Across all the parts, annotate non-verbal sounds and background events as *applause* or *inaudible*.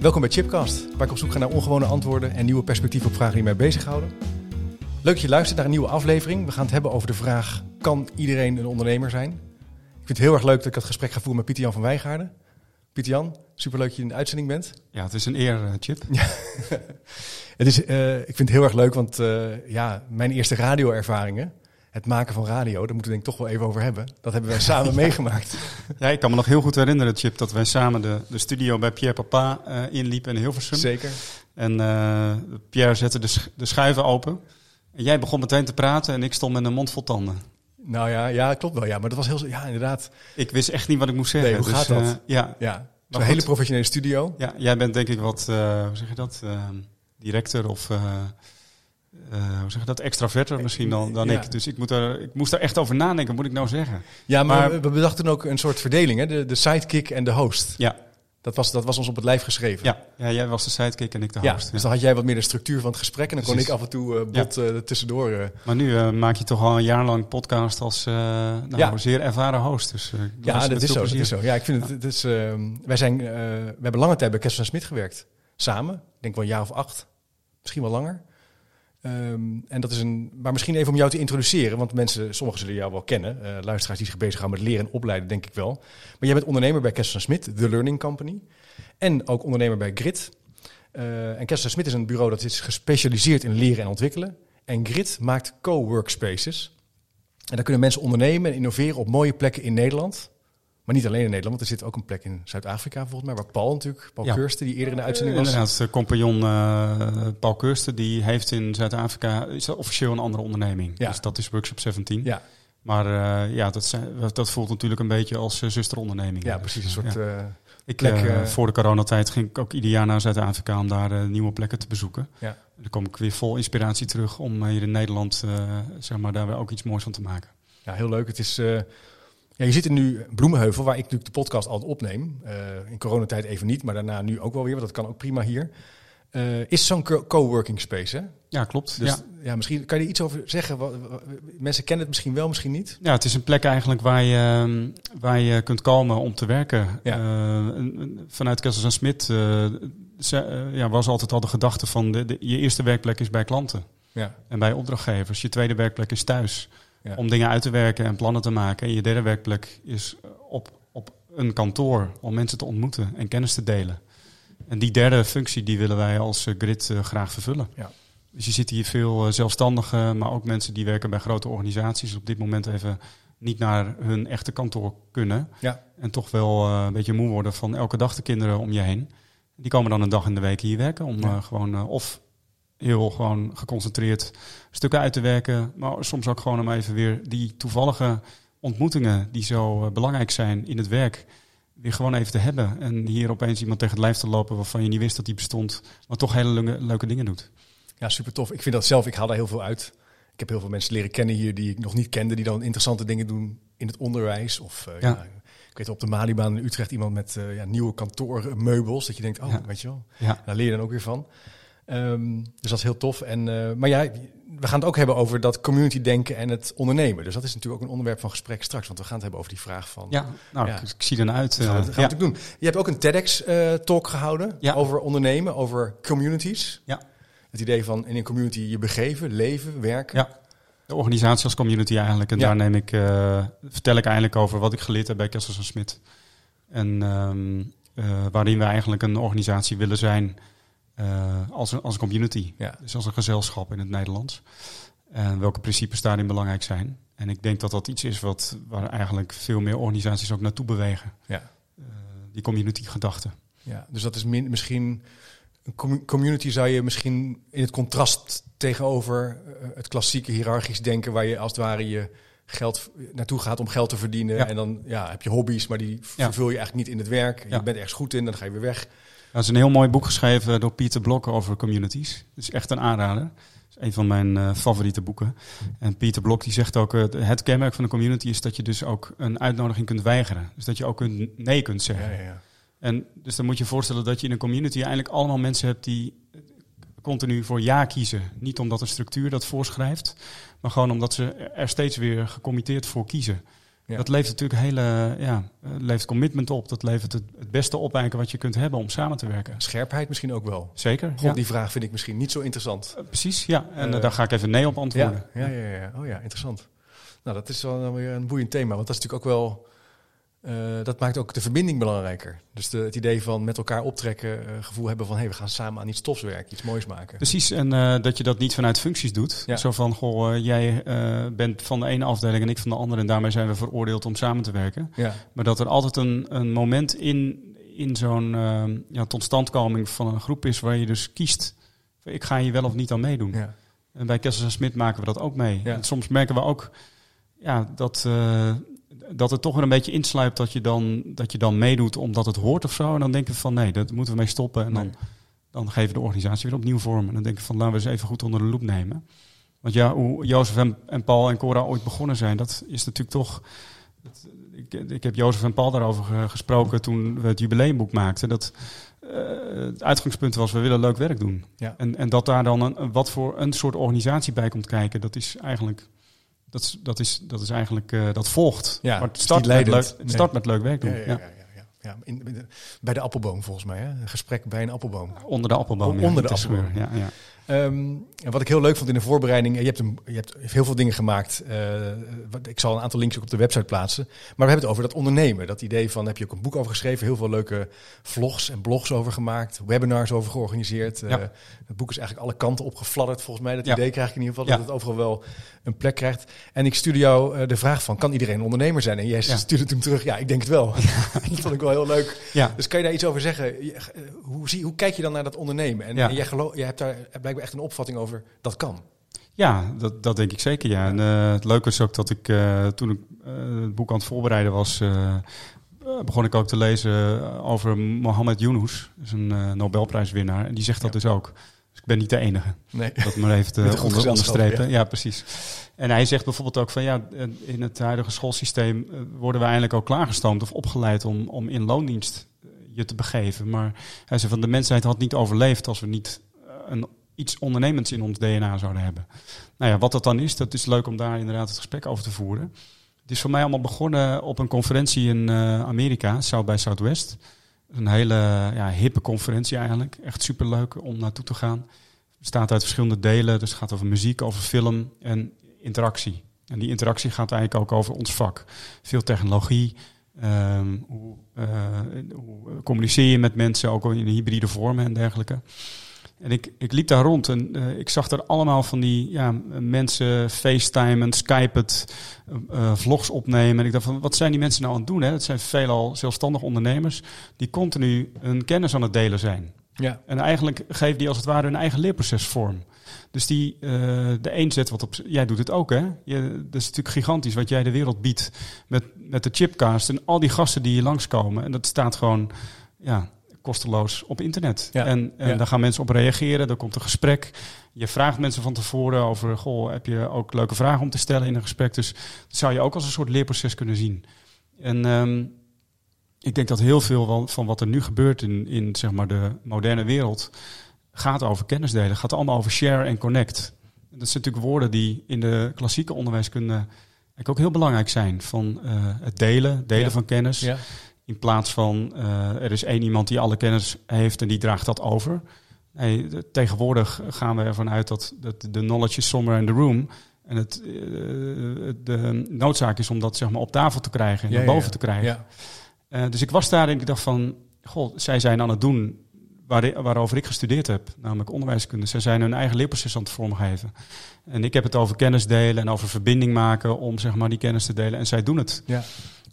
Welkom bij Chipcast, waar ik op zoek ga naar ongewone antwoorden en nieuwe perspectieven op vragen die mij bezighouden. Leuk dat je luistert naar een nieuwe aflevering. We gaan het hebben over de vraag, kan iedereen een ondernemer zijn? Ik vind het heel erg leuk dat ik het gesprek ga voeren met Pieter-Jan van Wijngaarden. Pieter-Jan, superleuk dat je in de uitzending bent. Ja, het is een eer, eh, Chip. *laughs* Het is, eh, ik vind het heel erg leuk, want eh, ja, mijn eerste radioervaringen, het maken van radio, daar moeten we denk ik toch wel even over hebben. Dat hebben wij samen *laughs* meegemaakt. Ja, ik kan me nog heel goed herinneren, Chip, dat wij samen de, de studio bij Pierre Papa eh, inliepen in Hilversum. Zeker. En eh, Pierre zette de, sch- de schuiven open. En jij begon meteen te praten en ik stond met een mond vol tanden. Nou ja, ja, klopt wel. Ja, maar dat was heel, ja, inderdaad. Ik wist echt niet wat ik moest zeggen. Nee, hoe gaat dat? eh, ja, Ja, goed. hele professionele studio. ja, jij bent denk ik wat, hoe zeg je dat, directeur of... eh, eh, hoe zeg je dat? Extraverter misschien dan, dan Ja. ik. Dus ik, moet er, ik moest daar echt over nadenken. Wat moet ik nou zeggen? Ja, maar, Maar- we- bedachten ook een soort verdeling, hè? De, de sidekick en de host. Ja, Dat was, dat was ons op het lijf geschreven. ja, ja jij was de sidekick en ik de Ja, host. dus dan had jij wat meer de structuur van het gesprek en dan kon ik af en toe eh, bot eh, er tussendoor. eh. Maar nu eh, maak je toch al een jaar lang podcast als eh nou, Ja. zeer ervaren host. Dus, eh, Ja, dat is, zo, dat is zo. Ja, ik vind het, ehm, wij zijn, eh, we hebben lange tijd bij Kessel Smit gewerkt. Samen. Ik denk wel een jaar of acht. Misschien wel langer. Ehm, en dat is een, maar misschien even om jou te introduceren, want mensen, sommigen zullen jou wel kennen. eh, luisteraars die zich bezighouden met leren en opleiden, denk ik wel. Maar jij bent ondernemer bij Kessel Smit, The Learning Company. En ook ondernemer bij Grit. Eh, en Kessel Smit is een bureau dat is gespecialiseerd in leren en ontwikkelen. En Grit maakt co-workspaces. En daar kunnen mensen ondernemen en innoveren op mooie plekken in Nederland. Maar niet alleen in Nederland, want er zit ook een plek in Zuid-Afrika volgens mij, waar Paul natuurlijk, Paul Ja. Die eerder in de uitzending was. Inderdaad, de compagnon eh, Paul Keursten, die heeft in Zuid-Afrika, is officieel een andere onderneming. Ja. Dus dat is Workshop 17. Ja, Maar eh, ja, dat, zijn, dat voelt natuurlijk een beetje als eh, zusteronderneming. ja, precies. Een soort, ja. Ik, plek, voor de coronatijd ging ik ook ieder jaar naar Zuid-Afrika om daar nieuwe plekken te bezoeken. Ja. En dan kom ik weer vol inspiratie terug om hier in Nederland zeg maar, daar weer ook iets moois van te maken. ja, heel leuk. Het is, ja, je zit in nu Bloemenheuvel, waar ik natuurlijk de podcast altijd opneem. Eh, in coronatijd even niet, maar daarna nu ook wel weer, want dat kan ook prima hier. Eh, is zo'n co- coworking space, hè? Ja, klopt. Dus ja. ja. misschien kan je er iets over zeggen. Mensen kennen het misschien wel, misschien niet. Ja, het is een plek eigenlijk waar je, ehm, waar je kunt komen om te werken. Ja. Eh, vanuit Kessels en Smit ja, was altijd al de gedachte van de, de- je eerste werkplek is bij klanten Ja, en bij opdrachtgevers. Je tweede werkplek is thuis Ja. om dingen uit te werken en plannen te maken. En je derde werkplek is eh, op, op een kantoor om mensen te ontmoeten en kennis te delen. En die derde functie die willen wij als eh, Grid eh, graag vervullen. Ja. Dus je ziet hier veel zelfstandigen, maar ook mensen die werken bij grote organisaties. Op dit moment even niet naar hun echte kantoor kunnen. Ja. En toch wel een beetje moe worden van elke dag de kinderen om je heen. Die komen dan een dag in de week hier werken om Ja. gewoon of heel gewoon geconcentreerd stukken uit te werken. Maar soms ook gewoon om even weer die toevallige ontmoetingen die zo eh, belangrijk zijn in het werk. Weer gewoon even te hebben. En hier opeens iemand tegen het lijf te lopen waarvan je niet wist dat die bestond. Maar toch hele leuke, dingen doet. Ja, super tof. Ik vind dat zelf, ik haal daar heel veel uit. Ik heb heel veel mensen leren kennen hier die ik nog niet kende, die dan interessante dingen doen in het onderwijs. Of eh, ja. Ja. ik weet op de Malibaan in Utrecht iemand met eh, ja, nieuwe kantoormeubels. Dat je denkt, oh, weet je wel, Ja. daar leer je dan ook weer van. Ehm, dus dat is heel tof. En, eh, maar ja, we gaan het ook hebben over dat community denken en het ondernemen. Dus dat is natuurlijk ook een onderwerp van gesprek straks. Want we gaan het hebben over die vraag van... Ja, nou, Ja. Ik, zie ernaar uit. Dat gaan we, eh, gaan we natuurlijk doen. Je hebt ook een TEDx-talk gehouden Ja. over ondernemen, over communities. Ja. Het idee van in een community je begeven, leven, werken. Ja. de organisatie als community eigenlijk. En daar neem ik, eh, vertel ik eigenlijk over wat ik geleerd heb bij Kessels en Smit. En ehm, eh, waarin we eigenlijk een organisatie willen zijn eh, als, een, als een community. Ja. Dus als een gezelschap in het Nederlands. En welke principes daarin belangrijk zijn. En ik denk dat dat iets is wat, waar eigenlijk veel meer organisaties ook naartoe bewegen. Ja. Eh, die community gedachte. Ja, dus dat is min, misschien een commu- community zou je misschien in het contrast tegenover eh, het klassieke hiërarchisch denken, waar je als het ware je geld naartoe gaat om geld te verdienen. Ja. En dan ja, heb je hobby's, maar die vervul je eigenlijk niet in het werk. Je bent ergens goed in, dan ga je weer weg. Dat is een heel mooi boek geschreven door Pieter Blok over communities. Het is echt een aanrader. Het is een van mijn eh, favoriete boeken. En Pieter Blok die zegt ook, eh, het kenmerk van een community is dat je dus ook een uitnodiging kunt weigeren. Dus dat je ook kunt, nee kunt zeggen. Ja, ja, ja. En dus dan moet je je voorstellen dat je in een community eigenlijk allemaal mensen hebt die continu voor ja kiezen. Niet omdat een structuur dat voorschrijft, maar gewoon omdat ze er steeds weer gecommitteerd voor kiezen. Ja. Dat levert natuurlijk hele, ja, eh, levert commitment op. Dat levert het, het beste op eigenlijk wat je kunt hebben om samen te werken. Scherpheid misschien ook wel. Zeker. God, ja. die vraag vind ik misschien niet zo interessant. Eh, precies, ja. En eh, daar ga ik even nee op antwoorden. Ja, ja, ja, ja. Oh ja, interessant. Nou, dat is wel weer een boeiend thema. Want dat is natuurlijk ook wel... eh, dat maakt ook de verbinding belangrijker. Dus de, het idee van met elkaar optrekken, eh, gevoel hebben van... hé, hey, we gaan samen aan iets tofs werken, iets moois maken. Precies, en eh, dat je dat niet vanuit functies doet. Ja. Zo van, goh, jij bent van de ene afdeling en ik van de andere... en daarmee zijn we veroordeeld om samen te werken. Ja, Maar dat er altijd een, een moment in, in zo'n eh, ja, totstandkoming van een groep is... waar je dus kiest, ik ga hier wel of niet aan meedoen. ja. En bij Kessels en Smit maken we dat ook mee. En soms merken we ook ja, dat, dat het toch weer een beetje insluipt dat je, dan, dat je dan meedoet omdat het hoort of zo. En dan denken we van nee, dat moeten we mee stoppen. En dan, Nee. dan geven we de organisatie weer opnieuw vorm. En dan denken we van laten we eens even goed onder de loep nemen. Want ja, hoe Jozef en, en Paul en Cora ooit begonnen zijn, dat is natuurlijk toch... dat- ik, ik heb Jozef en Paul daarover ge- gesproken toen we het jubileumboek maakten. Dat eh, het uitgangspunt was, we willen leuk werk doen. Ja. En, en dat daar dan een- wat voor een soort organisatie bij komt kijken, dat is eigenlijk... Dat, is, dat, is, dat is eigenlijk, eh, dat volgt. Ja, maar het start, met leuk, Nee. start met leuk werk doen. Ja, ja, ja. in, in de- bij de appelboom volgens mij, hè? Een gesprek bij een appelboom. Onder de appelboom. Onder de appelboom. Ja, ja. Ehm, en wat ik heel leuk vond in de voorbereiding, je hebt, een, je hebt heel veel dingen gemaakt. eh, wat- ik zal een aantal links ook op de website plaatsen. Maar we hebben het over dat ondernemen. Dat idee van, heb je ook een boek over geschreven, heel veel leuke vlogs en blogs over gemaakt, webinars over georganiseerd. Eh, het boek is eigenlijk alle kanten opgefladderd volgens mij. Dat idee krijg ik in ieder geval, dat het overal wel een plek krijgt. En ik stuurde jou eh, de vraag van, kan iedereen een ondernemer zijn? En jij Ja. stuurde toen terug, ja, ik denk het wel. *laughs* dat vond ik wel heel leuk. ja. Dus kan je daar iets over zeggen? Eh, Hoe, zie, hoe kijk je dan naar dat ondernemen? En, Ja. en jij, geloof, jij hebt daar blijkbaar echt een opvatting over dat kan. Ja, dat, dat denk ik zeker, ja. En eh, het leuke is ook dat ik, toen ik het boek aan het voorbereiden was, begon ik ook te lezen over Mohammed Yunus. Dat is een Nobelprijswinnaar. En die zegt dat dus ook. Ik ben niet de enige. Nee. Dat maar *laughs* onder, gezelschap, onderstrepen. Ja. precies. En hij zegt bijvoorbeeld ook van ja, eh, in het huidige schoolsysteem eh, worden we eigenlijk ook klaargestoomd of opgeleid om, om in loondienst eh, je te begeven. Maar hij zegt van de mensheid had niet overleefd als we niet eh, een, iets ondernemends in ons DNA zouden hebben. Nou ja, wat dat dan is, dat is leuk om daar inderdaad het gesprek over te voeren. Het is voor mij allemaal begonnen op een conferentie in eh, Amerika, South by Southwest. Een hele ja, hippe conferentie eigenlijk. Echt superleuk om naartoe te gaan. Het bestaat uit verschillende delen. Dus het gaat over muziek, over film en interactie. En die interactie gaat eigenlijk ook over ons vak. Veel technologie. ehm, hoe, eh, hoe communiceer je met mensen, ook in hybride vormen en dergelijke. En ik, ik liep daar rond en eh, ik zag er allemaal van die ja, mensen facetimen, skypen, eh, vlogs opnemen. En ik dacht van, wat zijn die mensen nou aan het doen? Hè? Het zijn veelal zelfstandig ondernemers die continu hun kennis aan het delen zijn. Ja. En eigenlijk geven die als het ware hun eigen leerproces vorm. Dus die, de een zet wat op. Jij doet het ook, hè? Je, dat is natuurlijk gigantisch wat jij de wereld biedt. Met, met de chipcast en al die gasten die hier langskomen. En dat staat gewoon ja, kosteloos op internet. Ja. En, en Ja. daar gaan mensen op reageren. Er komt een gesprek. Je vraagt mensen van tevoren over. Goh, heb je ook leuke vragen om te stellen in een gesprek? Dus dat zou je ook als een soort leerproces kunnen zien. En. ehm, ik denk dat heel veel van- wat er nu gebeurt in, in zeg maar de moderne wereld gaat over kennis delen. Gaat allemaal over share en connect. Dat zijn natuurlijk woorden die in de klassieke onderwijskunde eigenlijk ook heel belangrijk zijn. Van eh, het delen, delen Ja. van kennis. Ja. In plaats van eh, er is één iemand die alle kennis heeft en die draagt dat over. De- tegenwoordig gaan we ervan uit dat, dat de knowledge is somewhere in the room. En het, eh, de noodzaak is om dat zeg maar, op tafel te krijgen en Ja, naar boven ja. te krijgen. Ja. Eh, dus ik was daar en ik dacht van, goh, zij zijn aan het doen waar, waarover ik gestudeerd heb, namelijk onderwijskunde. Zij zijn hun eigen leerproces aan het vormgeven. En ik heb het over kennis delen en over verbinding maken om zeg maar die kennis te delen. En zij doen het. ja.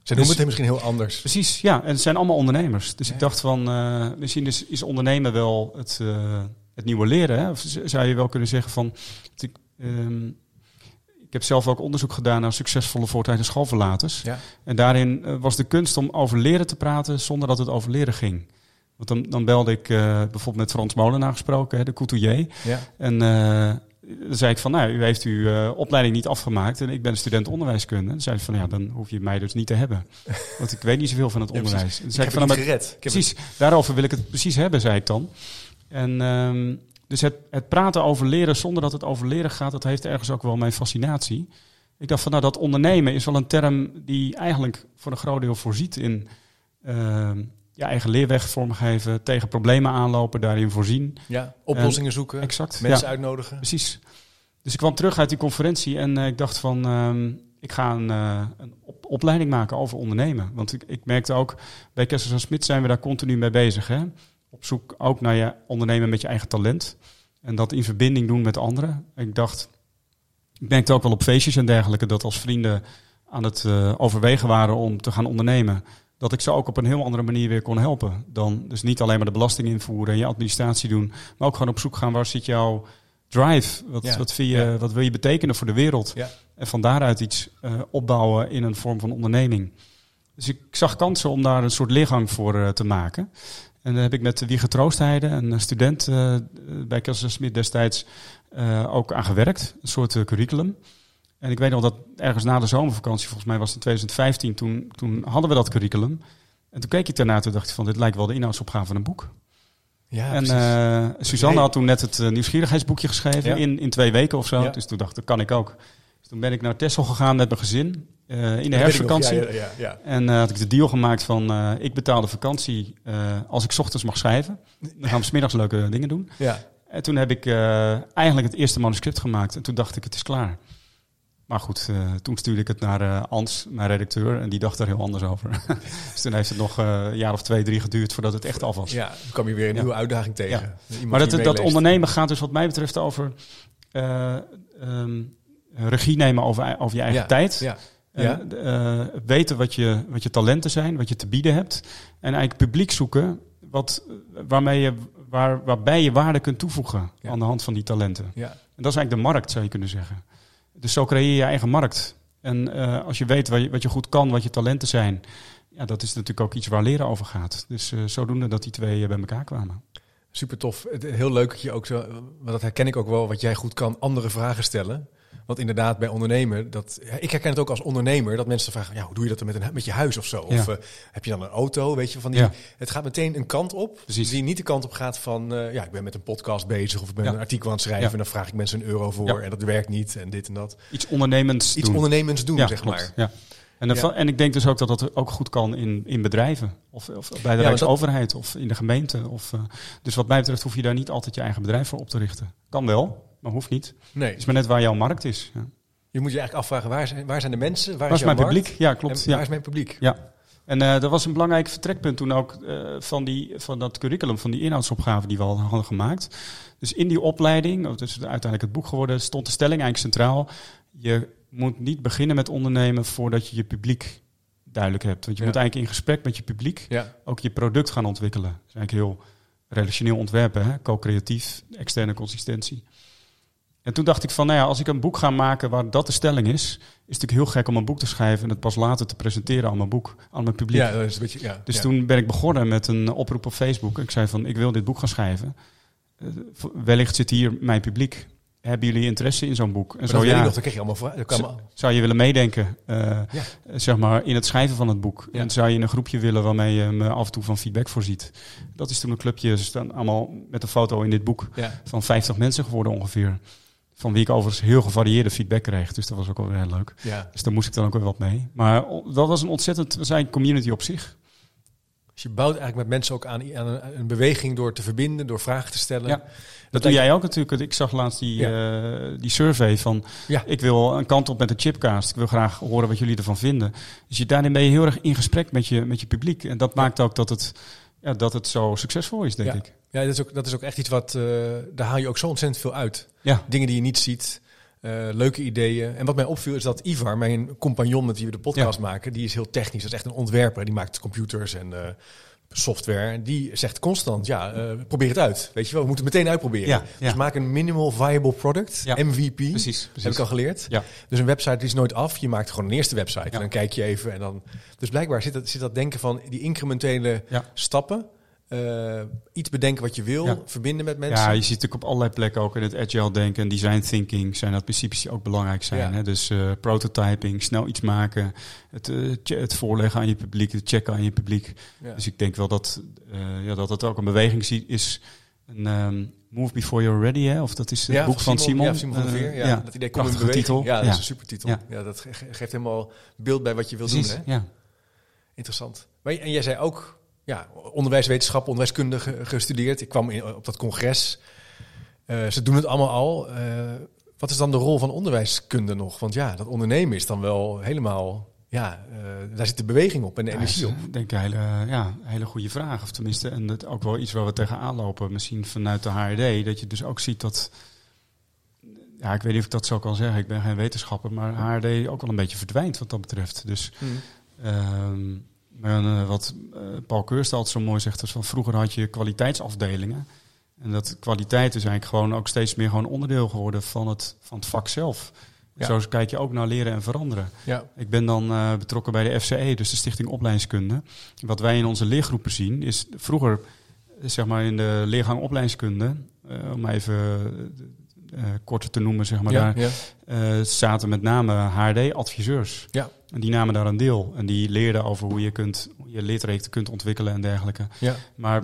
Ze noemen Dus- het misschien heel anders. Precies, ja. En het zijn allemaal ondernemers. Dus Ja. ik dacht van, eh, misschien is, is ondernemen wel het, eh, het nieuwe leren. Hè? Of zou je wel kunnen zeggen van, het- ik, ehm, ik heb zelf ook onderzoek gedaan naar succesvolle voortijds schoolverlaters. Ja. En daarin eh, was de kunst om over leren te praten zonder dat het over leren ging. Want dan, dan belde ik bijvoorbeeld met Frans Molenaar gesproken, hè, de couturier. Ja. En dan zei ik van, nou, u heeft uw eh, opleiding niet afgemaakt en ik ben student onderwijskunde. Dan zei hij van, ja, dan hoef je mij dus niet te hebben. *laughs* Want ik weet niet zoveel van het onderwijs. Ik zei heb ik van, nou, gered. Ik heb het- Precies, daarover wil ik het precies hebben, zei ik dan. En ehm, dus het, het praten over leren zonder dat het over leren gaat, dat heeft ergens ook wel mijn fascinatie. Ik dacht van nou, dat ondernemen is wel een term die eigenlijk voor een groot deel voorziet in ehm, je eigen leerweg vormgeven, tegen problemen aanlopen, daarin voorzien. ja, oplossingen zoeken, Exact. mensen ja, uitnodigen. precies. Dus ik kwam terug uit die conferentie en eh, ik dacht van ehm, ik ga een, eh, een op- opleiding maken over ondernemen. Want ik, ik merkte ook bij Kessels en Smit zijn we daar continu mee bezig. Hè? Op zoek ook naar je ondernemen met je eigen talent. En dat in verbinding doen met anderen. Ik dacht, ik merkte ook wel op feestjes en dergelijke dat als vrienden aan het eh, overwegen waren om te gaan ondernemen, dat ik ze ook op een heel andere manier weer kon helpen. Dan dus niet alleen maar de belasting invoeren en je administratie doen, maar ook gewoon op zoek gaan waar zit jouw drive? Wat, Ja, wat, vind je, ja. wat wil je betekenen voor de wereld? Ja. En van daaruit iets eh, opbouwen in een vorm van onderneming. Dus ik zag kansen om daar een soort leergang voor eh, te maken. En daar heb ik met Wieger Troostheide, een eh, student bij Kessel Smit destijds, ook aan gewerkt. Een soort curriculum. En ik weet nog dat ergens na de zomervakantie, volgens mij was het in 2015, toen, toen hadden we dat curriculum. En toen keek ik daarna en dacht ik van, dit lijkt wel de inhoudsopgave van een boek. Ja, en eh, Suzanne had toen net het eh, nieuwsgierigheidsboekje geschreven Ja. in, in twee weken of zo. Ja. Dus toen dacht ik, dat kan ik ook. Dus toen ben ik naar Texel gegaan met mijn gezin eh, in de herfstvakantie. Ja, ja, ja, En had ik de deal gemaakt van, ik betaal de vakantie als ik 's ochtends mag schrijven. Dan gaan we 's middags leuke dingen doen. ja. En toen heb ik eigenlijk het eerste manuscript gemaakt. En toen dacht ik, het is klaar. Maar goed, eh, toen stuurde ik het naar eh Ans, mijn redacteur. En die dacht er heel anders over. *laughs* dus toen heeft het nog eh, een jaar of twee, drie geduurd voordat het echt af was. ja, dan kwam je weer een Ja. nieuwe uitdaging tegen. Ja. Maar dat, dat ondernemen gaat dus wat mij betreft over eh, ehm, regie nemen over, over je eigen Ja, tijd. Ja, En, Ja. weten wat je, wat je talenten zijn, wat je te bieden hebt. En eigenlijk publiek zoeken wat, waarmee je, waar, waarbij je waarde kunt toevoegen aan de hand van die talenten. ja. En dat is eigenlijk de markt, zou je kunnen zeggen. Dus zo creëer je eigen markt. En eh, als je weet wat je, wat je goed kan, wat je talenten zijn, ja, dat is natuurlijk ook iets waar leren over gaat. Dus eh, zodoende dat die twee eh, bij elkaar kwamen. Super tof. Heel leuk dat je ook zo, want dat herken ik ook wel, wat jij goed kan, andere vragen stellen. Want inderdaad, bij ondernemen, dat, ik herken het ook als ondernemer, dat mensen vragen, ja, hoe doe je dat dan met, een, met je huis of zo? Of eh, heb je dan een auto, weet je, van die, Ja. het gaat meteen een kant op, Precies. die niet de kant op gaat van, eh, ja, ik ben met een podcast bezig of ik ben Ja. een artikel aan het schrijven en dan vraag ik mensen een euro voor en dat werkt niet en dit en dat. Iets ondernemends Iets doen. ondernemends doen, zeg klopt, maar. Ja. En, en ik denk dus ook dat dat ook goed kan in, in bedrijven. Of, of bij de Rijksoverheid of in de gemeente. Of, eh, dus wat mij betreft hoef je daar niet altijd je eigen bedrijf voor op te richten. Kan wel, maar hoeft niet. Nee, Het is maar net waar jouw markt is. Ja. je moet je eigenlijk afvragen, waar zijn, waar zijn de mensen, waar, Waar is mijn markt? publiek? Ja, klopt. En Ja. waar is mijn publiek? Ja. En eh, dat was een belangrijk vertrekpunt toen ook eh, van, die, van dat curriculum, van die inhoudsopgave die we al hadden gemaakt. Dus in die opleiding, dat is uiteindelijk het boek geworden, stond de stelling eigenlijk centraal. Je moet niet beginnen met ondernemen voordat je je publiek duidelijk hebt. Want je Ja. moet eigenlijk in gesprek met je publiek Ja, ook je product gaan ontwikkelen. Dat is eigenlijk heel relationeel ontwerpen, co-creatief, externe consistentie. En toen dacht ik van, nou ja, als ik een boek ga maken waar dat de stelling is, is het natuurlijk heel gek om een boek te schrijven en het pas later te presenteren aan mijn boek, aan mijn publiek. ja dat is een beetje, ja. Dus ja. toen ben ik begonnen met een oproep op Facebook. Ik zei van, ik wil dit boek gaan schrijven. Eh, wellicht zit hier mijn publiek. Hebben jullie interesse in zo'n boek? En Maar zo ja, nog, dan kreeg je allemaal vragen. Zou je willen meedenken, eh, Ja. zeg maar, in het schrijven van het boek? En zou je een groepje willen waarmee je me af en toe van feedback voorziet? Dat is toen een clubje, ze staan allemaal met een foto in dit boek, van 50 mensen geworden ongeveer. Van wie ik overigens heel gevarieerde feedback kreeg. Dus dat was ook wel heel leuk. Ja. Dus daar moest ik dan ook weer wat mee. Maar dat was een ontzettend, we zijn community op zich. Dus je bouwt eigenlijk met mensen ook aan, aan een, een beweging door te verbinden, door vragen te stellen. Ja. Dat doe jij ook natuurlijk. Ik zag laatst die, eh, die survey van... Ja. ik wil een kant op met de chipcast. Ik wil graag horen wat jullie ervan vinden. Dus je, daarin ben je heel erg in gesprek met je, met je publiek. En dat maakt ook dat het, ja, dat het zo succesvol is, denk Ja. ik. Ja, dat is, ook, dat is ook echt iets wat, eh, daar haal je ook zo ontzettend veel uit. Ja, Dingen die je niet ziet, eh, leuke ideeën. En wat mij opviel is dat Ivar, mijn compagnon met wie we de podcast maken, die is heel technisch. Dat is echt een ontwerper. Die maakt computers en eh, software, die zegt constant, ja, eh, probeer het uit. Weet je wel, we moeten het meteen uitproberen. Ja, ja. Dus maak een minimal viable product, Ja, MVP. Precies, Heb precies. ik al geleerd. Ja. Dus een website die is nooit af. Je maakt gewoon een eerste website. En dan kijk je even en dan... Dus blijkbaar zit dat, zit dat denken van die incrementele Ja. stappen. Eh, iets bedenken wat je wil, Ja. verbinden met mensen. Ja, je ziet natuurlijk op allerlei plekken ook in het agile denken en design thinking zijn dat principes die ook belangrijk zijn. Ja. Hè? Dus eh, prototyping, snel iets maken, het, eh, het voorleggen aan je publiek, het checken aan je publiek. Ja. Dus ik denk wel dat, ja, dat het ook een beweging is. Een ehm, move before you're ready, hè? of dat is het boek van Simon. Ja, Simon van der Veer. Eh, Ja, Dat idee komt in beweging. titel. Ja, dat is een supertitel. Ja. Ja. dat ge- ge- geeft helemaal beeld bij wat je wil doen. Hè? ja. Interessant. Maar, en jij zei ook, ja, onderwijswetenschap, onderwijskunde ge- gestudeerd. Ik kwam in, op dat congres. Eh, ze doen het allemaal al. Eh, wat is dan de rol van onderwijskunde nog? Want ja, dat ondernemen is dan wel helemaal... Ja, eh, daar zit de beweging op en de Ja, energie op. eh, denk ik een hele, ja, hele goede vraag. Of tenminste, en dat ook wel iets waar we tegenaan lopen. Misschien vanuit de HRD. Dat je dus ook ziet dat... Ja, ik weet niet of ik dat zo kan zeggen. Ik ben geen wetenschapper. Maar HRD ook wel een beetje verdwijnt wat dat betreft. Dus Ehm, maar eh, wat eh, Paul altijd zo mooi zegt, is van vroeger had je kwaliteitsafdelingen. En dat kwaliteit is eigenlijk gewoon ook steeds meer gewoon onderdeel geworden van het, van het vak zelf. Ja. Zo kijk je ook naar leren en veranderen. Ja, Ik ben dan eh, betrokken bij de FCE, dus de Stichting Opleidingskunde. Wat wij in onze leergroepen zien, is vroeger, zeg maar in de leergang opleidingskunde, om even korter te noemen, zeg maar, ja, daar ja. eh, zaten met name HRD-adviseurs. Ja. En die namen daar een deel. En die leerden over hoe je, kunt, hoe je leertrajecten kunt ontwikkelen en dergelijke. ja. Maar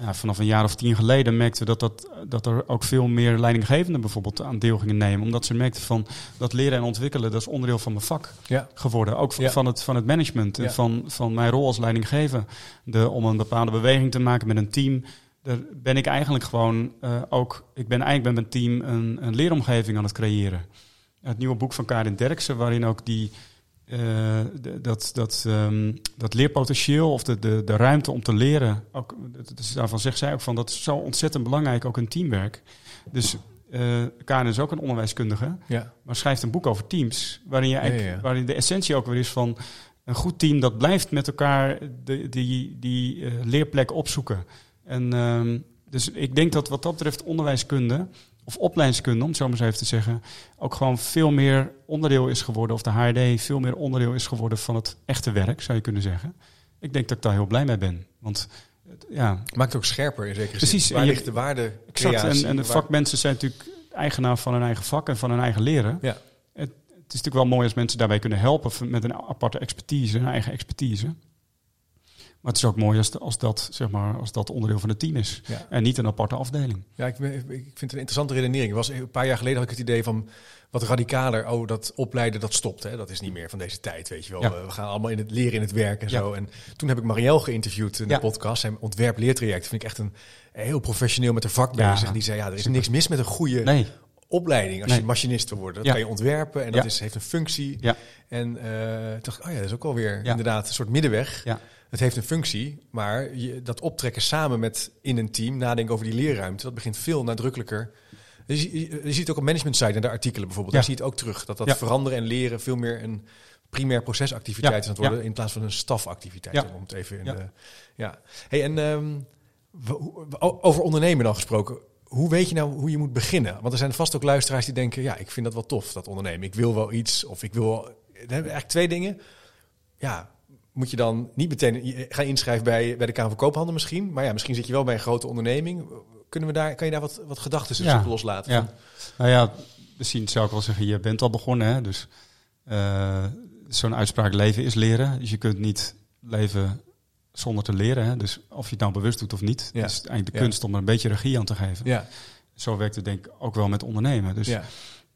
ja, vanaf een jaar of tien geleden merkten we dat, dat, dat er ook veel meer leidinggevenden bijvoorbeeld aan deel gingen nemen. Omdat ze merkten van dat leren en ontwikkelen, dat is onderdeel van mijn vak ja. geworden. Ook van, Ja. van, het, van het management en van, van mijn rol als leidinggevende. De, om een bepaalde beweging te maken met een team. Daar ben ik eigenlijk gewoon eh, ook, ik ben eigenlijk met mijn team een, een leeromgeving aan het creëren. Het nieuwe boek van Karin Derksen, waarin ook die, eh, de- dat, dat, ehm, dat leerpotentieel of de, de, de ruimte om te leren, ook, dus daarvan zegt zij ook van dat is zo ontzettend belangrijk, ook in teamwerk. Dus eh Karin is ook een onderwijskundige ja. maar schrijft een boek over teams. Waarin, je eigenlijk, Ja, ja, ja. waarin de essentie ook weer is van een goed team dat blijft met elkaar de, die, die leerplek opzoeken. En ehm, dus ik denk dat wat dat betreft onderwijskunde of opleidingskunde, om het zo maar eens even te zeggen, ook gewoon veel meer onderdeel is geworden, of de HRD veel meer onderdeel is geworden van het echte werk, zou je kunnen zeggen. Ik denk dat ik daar heel blij mee ben. Want het- ja, Maakt het ook scherper in zekere Precies, zin. en Waar je- ligt de waarde? exact. En, en de vakmensen zijn natuurlijk eigenaar van hun eigen vak en van hun eigen leren. Ja. Het, het is natuurlijk wel mooi als mensen daarbij kunnen helpen met een aparte expertise, een eigen expertise. Maar het is ook mooi als, dat, zeg maar, als dat onderdeel van het team is. Ja. En niet een aparte afdeling. Ja, ik, ik vind het een interessante redenering. Er was een paar jaar geleden had ik het idee van wat radicaler. Oh, dat opleiden dat stopt. Hè? Dat is niet meer van deze tijd, weet je wel. Ja. We gaan allemaal in het leren in het werk en Ja. zo. En toen heb ik Marielle geïnterviewd in de podcast. Zijn ontwerp leertraject vind ik echt een heel professioneel met de vak bezig. Die zei ja, er is niks mis met een goede Nee, opleiding als Nee. je machinist wil worden. Dat Ja. kan je ontwerpen en dat Ja. is, heeft een functie. Ja. En toen dacht ik, oh ja, dat is ook alweer Ja. inderdaad een soort middenweg. Ja. Het heeft een functie, maar je, dat optrekken samen met in een team, nadenken over die leerruimte, dat begint veel nadrukkelijker. Je, zie- je, je ziet ook op management site in de artikelen bijvoorbeeld. Ja. Daar zie je het ook terug. Dat dat Ja. veranderen en leren veel meer een primair procesactiviteit is aan het worden in plaats van een stafactiviteit. Ja. Om het even in Ja. de, ja. Hey, en ehm, over ondernemen dan gesproken. Hoe weet je nou hoe je moet beginnen? Want er zijn vast ook luisteraars die denken: ja, ik vind dat wel tof, dat ondernemen. Ik wil wel iets of ik wil. Wel, dan hebben we eigenlijk twee dingen. Ja, moet je dan niet meteen gaan inschrijven bij, bij de Kamer van Koophandel misschien. Maar ja, misschien zit je wel bij een grote onderneming. Kunnen we daar, kan je daar wat, wat gedachten Ja. loslaten? Ja. Nou ja, misschien zou ik wel zeggen, je bent al begonnen. Hè? Dus eh, zo'n uitspraak leven is leren. Dus je kunt niet leven zonder te leren. Hè? Dus of je het nou bewust doet of niet. Ja. Het is eigenlijk de Ja. kunst om er een beetje regie aan te geven. Ja, Zo werkt het denk ik ook wel met ondernemen. Dus, ja.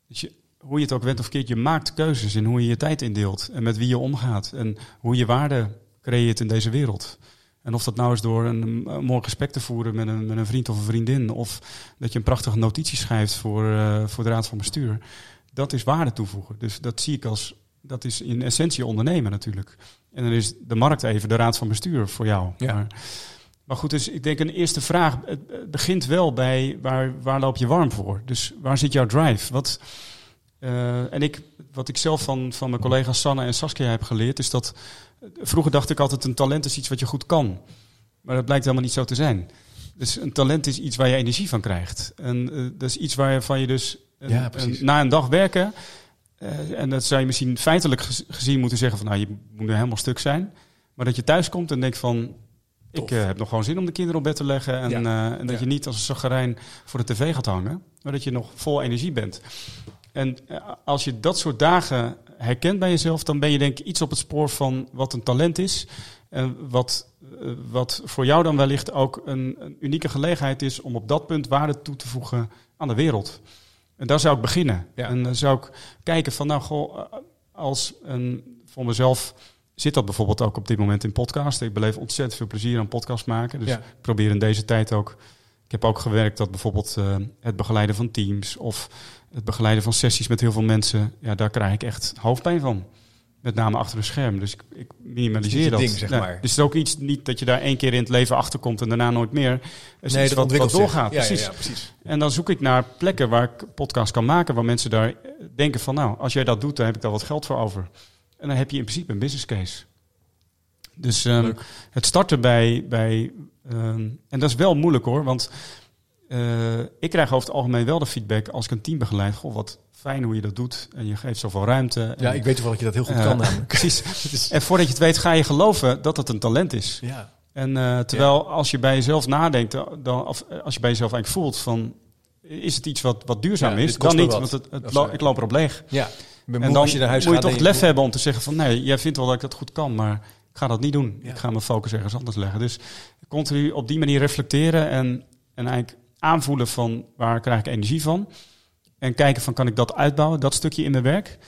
dus je, hoe je het ook went of keert, je maakt keuzes in hoe je je tijd indeelt. En met wie je omgaat. En hoe je waarde creëert in deze wereld. En of dat nou is door een, een mooi gesprek te voeren met een, met een vriend of een vriendin. Of dat je een prachtige notitie schrijft voor, eh, voor de raad van bestuur. Dat is waarde toevoegen. Dus dat zie ik als, dat is in essentie ondernemen natuurlijk. En dan is de markt even de raad van bestuur voor jou. Ja. Maar, maar goed, dus ik denk een eerste vraag. Het het begint wel bij waar, waar loop je warm voor? Dus waar zit jouw drive? Wat, eh, en ik, wat ik zelf van, van mijn collega's Sanne en Saskia heb geleerd, is dat eh, vroeger dacht ik altijd een talent is iets wat je goed kan. Maar dat blijkt helemaal niet zo te zijn. Dus een talent is iets waar je energie van krijgt. En uh, dat is iets waarvan je dus een, Ja, een- precies. na een dag werken... eh, en dat zou je misschien feitelijk gez- gezien moeten zeggen van... nou, je moet nu helemaal stuk zijn. Maar dat je thuis komt en denkt van... ik eh, heb nog gewoon zin om de kinderen op bed te leggen. En, Ja. eh, en dat Ja. je niet als een zagarijn voor de tv gaat hangen. Maar dat je nog vol energie bent. En eh, als je dat soort dagen herkent bij jezelf, dan ben je denk ik iets op het spoor van wat een talent is. En wat, eh, wat voor jou dan wellicht ook een, een unieke gelegenheid is om op dat punt waarde toe te voegen aan de wereld. En daar zou ik beginnen. Ja. En dan zou ik kijken van, nou goh, eh, als een, voor mezelf zit dat bijvoorbeeld ook op dit moment in podcast. Ik beleef ontzettend veel plezier aan podcast maken. Dus Ja. ik probeer in deze tijd ook. Ik heb ook gewerkt dat bijvoorbeeld eh, het begeleiden van teams of het begeleiden van sessies met heel veel mensen. Ja, daar krijg ik echt hoofdpijn van. Met name achter een scherm. Dus ik, ik minimaliseer dat. ding, zeg Nee, maar. Dus het is ook iets niet dat je daar één keer in het leven achter komt en daarna nooit meer. Het is nee, iets dat wat, wat doorgaat. Ja, precies. ja, precies. En dan zoek ik naar plekken waar ik podcast kan maken, waar mensen daar denken van, nou, als jij dat doet, dan heb ik daar wat geld voor over. En dan heb je in principe een business case. Dus ehm, het starten bij, bij ehm, en dat is wel moeilijk hoor, want eh, ik krijg over het algemeen wel de feedback als ik een team begeleid, goh, wat fijn hoe je dat doet en je geeft zoveel ruimte. Ja, En, ik weet toevallig dat je dat heel goed eh, kan namelijk. *laughs* Precies. *laughs* Is- En voordat je het weet, ga je geloven dat het een talent is. ja. En eh, terwijl als je bij jezelf nadenkt, dan, of eh, als je bij jezelf eigenlijk voelt van, is het iets wat, wat duurzaam Ja, is? Dan niet, want het, het Dat lo- ik loop erop leeg. ja. En dan als je naar huis moet je toch het lef hebben om te zeggen van, nee, jij vindt wel dat ik dat goed kan, maar ik ga dat niet doen. Ja. Ik ga mijn focus ergens anders leggen. Dus continu op die manier reflecteren en, en eigenlijk aanvoelen van, waar krijg ik energie van? En kijken van, kan ik dat uitbouwen, dat stukje in mijn werk?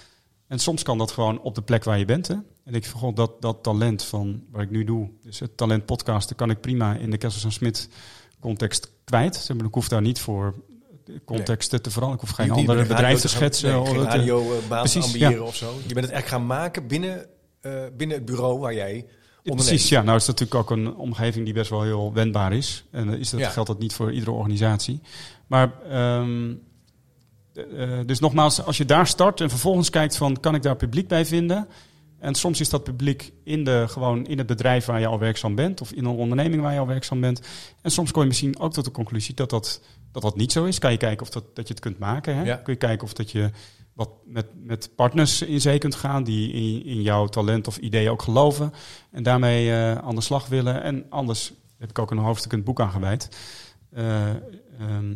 En soms kan dat gewoon op de plek waar je bent. Hè? En ik gewoon dat, dat talent van wat ik nu doe, dus het talent podcasten, kan ik prima in de Kessels en Smit context kwijt. Zeg maar, Ik hoef daar niet voor contexten te veranderen. Ik hoef geen Je andere bedrijf radio te schetsen. Nee, geen eh, radiobaan precies, ambiëren of zo. Je bent het echt gaan maken binnen, eh, binnen het bureau waar jij. Precies, ja. Nou is het natuurlijk ook een omgeving die best wel heel wendbaar is. En is dat, Ja. geldt dat niet voor iedere organisatie. Maar ehm, eh, dus nogmaals, als je daar start en vervolgens kijkt van kan ik daar publiek bij vinden? En soms is dat publiek in, de, gewoon in het bedrijf waar je al werkzaam bent of in een onderneming waar je al werkzaam bent. En soms kom je misschien ook tot de conclusie dat dat, dat, dat niet zo is. Kan je kijken of dat, dat je het kunt maken. Hè? Ja. Kun je kijken of dat je wat met, met partners in zee kunt gaan die in, in jouw talent of idee ook geloven. En daarmee eh, aan de slag willen. En anders heb ik ook een hoofdstuk in het boek aangeweid. Eh, ehm,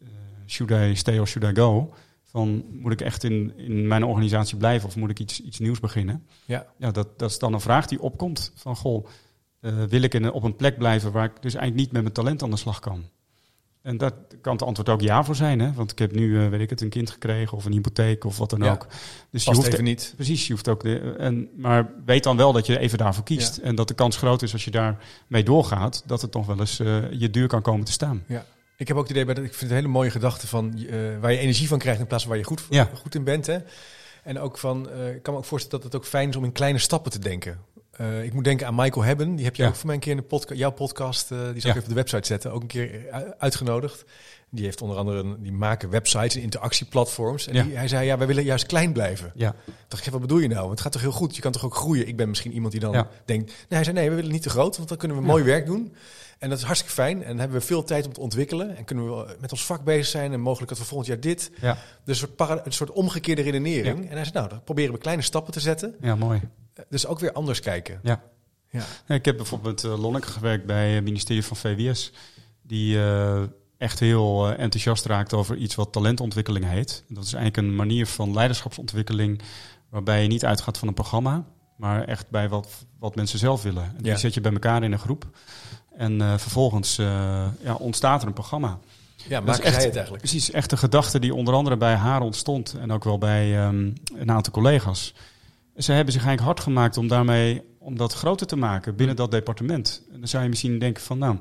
eh, should I stay or should I go? Van moet ik echt in, in mijn organisatie blijven of moet ik iets, iets nieuws beginnen? Ja. Ja, dat, dat is dan een vraag die opkomt. Van goh, wil ik in, op een plek blijven waar ik dus eigenlijk niet met mijn talent aan de slag kan? En daar kan het antwoord ook ja voor zijn. Hè? Want ik heb nu, eh, weet ik het, een kind gekregen of een hypotheek of wat dan Ja. ook. Dus je hoeft even niet. Precies, je hoeft ook de, en, maar weet dan wel dat je even daarvoor kiest. En dat de kans groot is als je daarmee doorgaat, dat het nog wel eens eh, je duur kan komen te staan. Ik heb ook het idee bij dat ik vind het een hele mooie gedachte van eh, waar je energie van krijgt in plaats van waar je goed, Ja. goed in bent. Hè? En ook van, ik kan me ook voorstellen dat het ook fijn is om in kleine stappen te denken. Eh, ik moet denken aan Michael Hebben. Die heb je Ja. ook voor mij een keer in de podca jouw podcast, eh, die zal ik even op de website zetten, ook een keer u- uitgenodigd. Die heeft onder andere, een, die maken websites en interactieplatforms. En Ja. die, hij zei, ja, wij willen juist klein blijven. Ja, dacht ik, wat bedoel je nou? Want het gaat toch heel goed? Je kan toch ook groeien? Ik ben misschien iemand die dan denkt... Nee, hij zei, nee, we willen niet te groot, want dan kunnen we mooi werk doen. En dat is hartstikke fijn. En dan hebben we veel tijd om te ontwikkelen. En kunnen we met ons vak bezig zijn. En mogelijk dat we volgend jaar dit. ja. Dus een soort, een soort omgekeerde redenering. En hij zei, nou, dan proberen we kleine stappen te zetten. ja mooi. Eh, Dus ook weer anders kijken. Ja. Ja. Ik heb bijvoorbeeld met uh, Lonneke gewerkt bij het ministerie van VWS. Die eh, echt heel eh, enthousiast raakt over iets wat talentontwikkeling heet. Dat is eigenlijk een manier van leiderschapsontwikkeling waarbij je niet uitgaat van een programma, maar echt bij wat, wat mensen zelf willen. En die Ja. zet je bij elkaar in een groep. En eh, vervolgens eh, ja, ontstaat er een programma. Ja, maak echt- jij het eigenlijk. Precies, echt de gedachte die onder andere bij haar ontstond en ook wel bij ehm, een aantal collega's. Ze hebben zich eigenlijk hard gemaakt om daarmee om dat groter te maken binnen dat departement. En dan zou je misschien denken van, nou,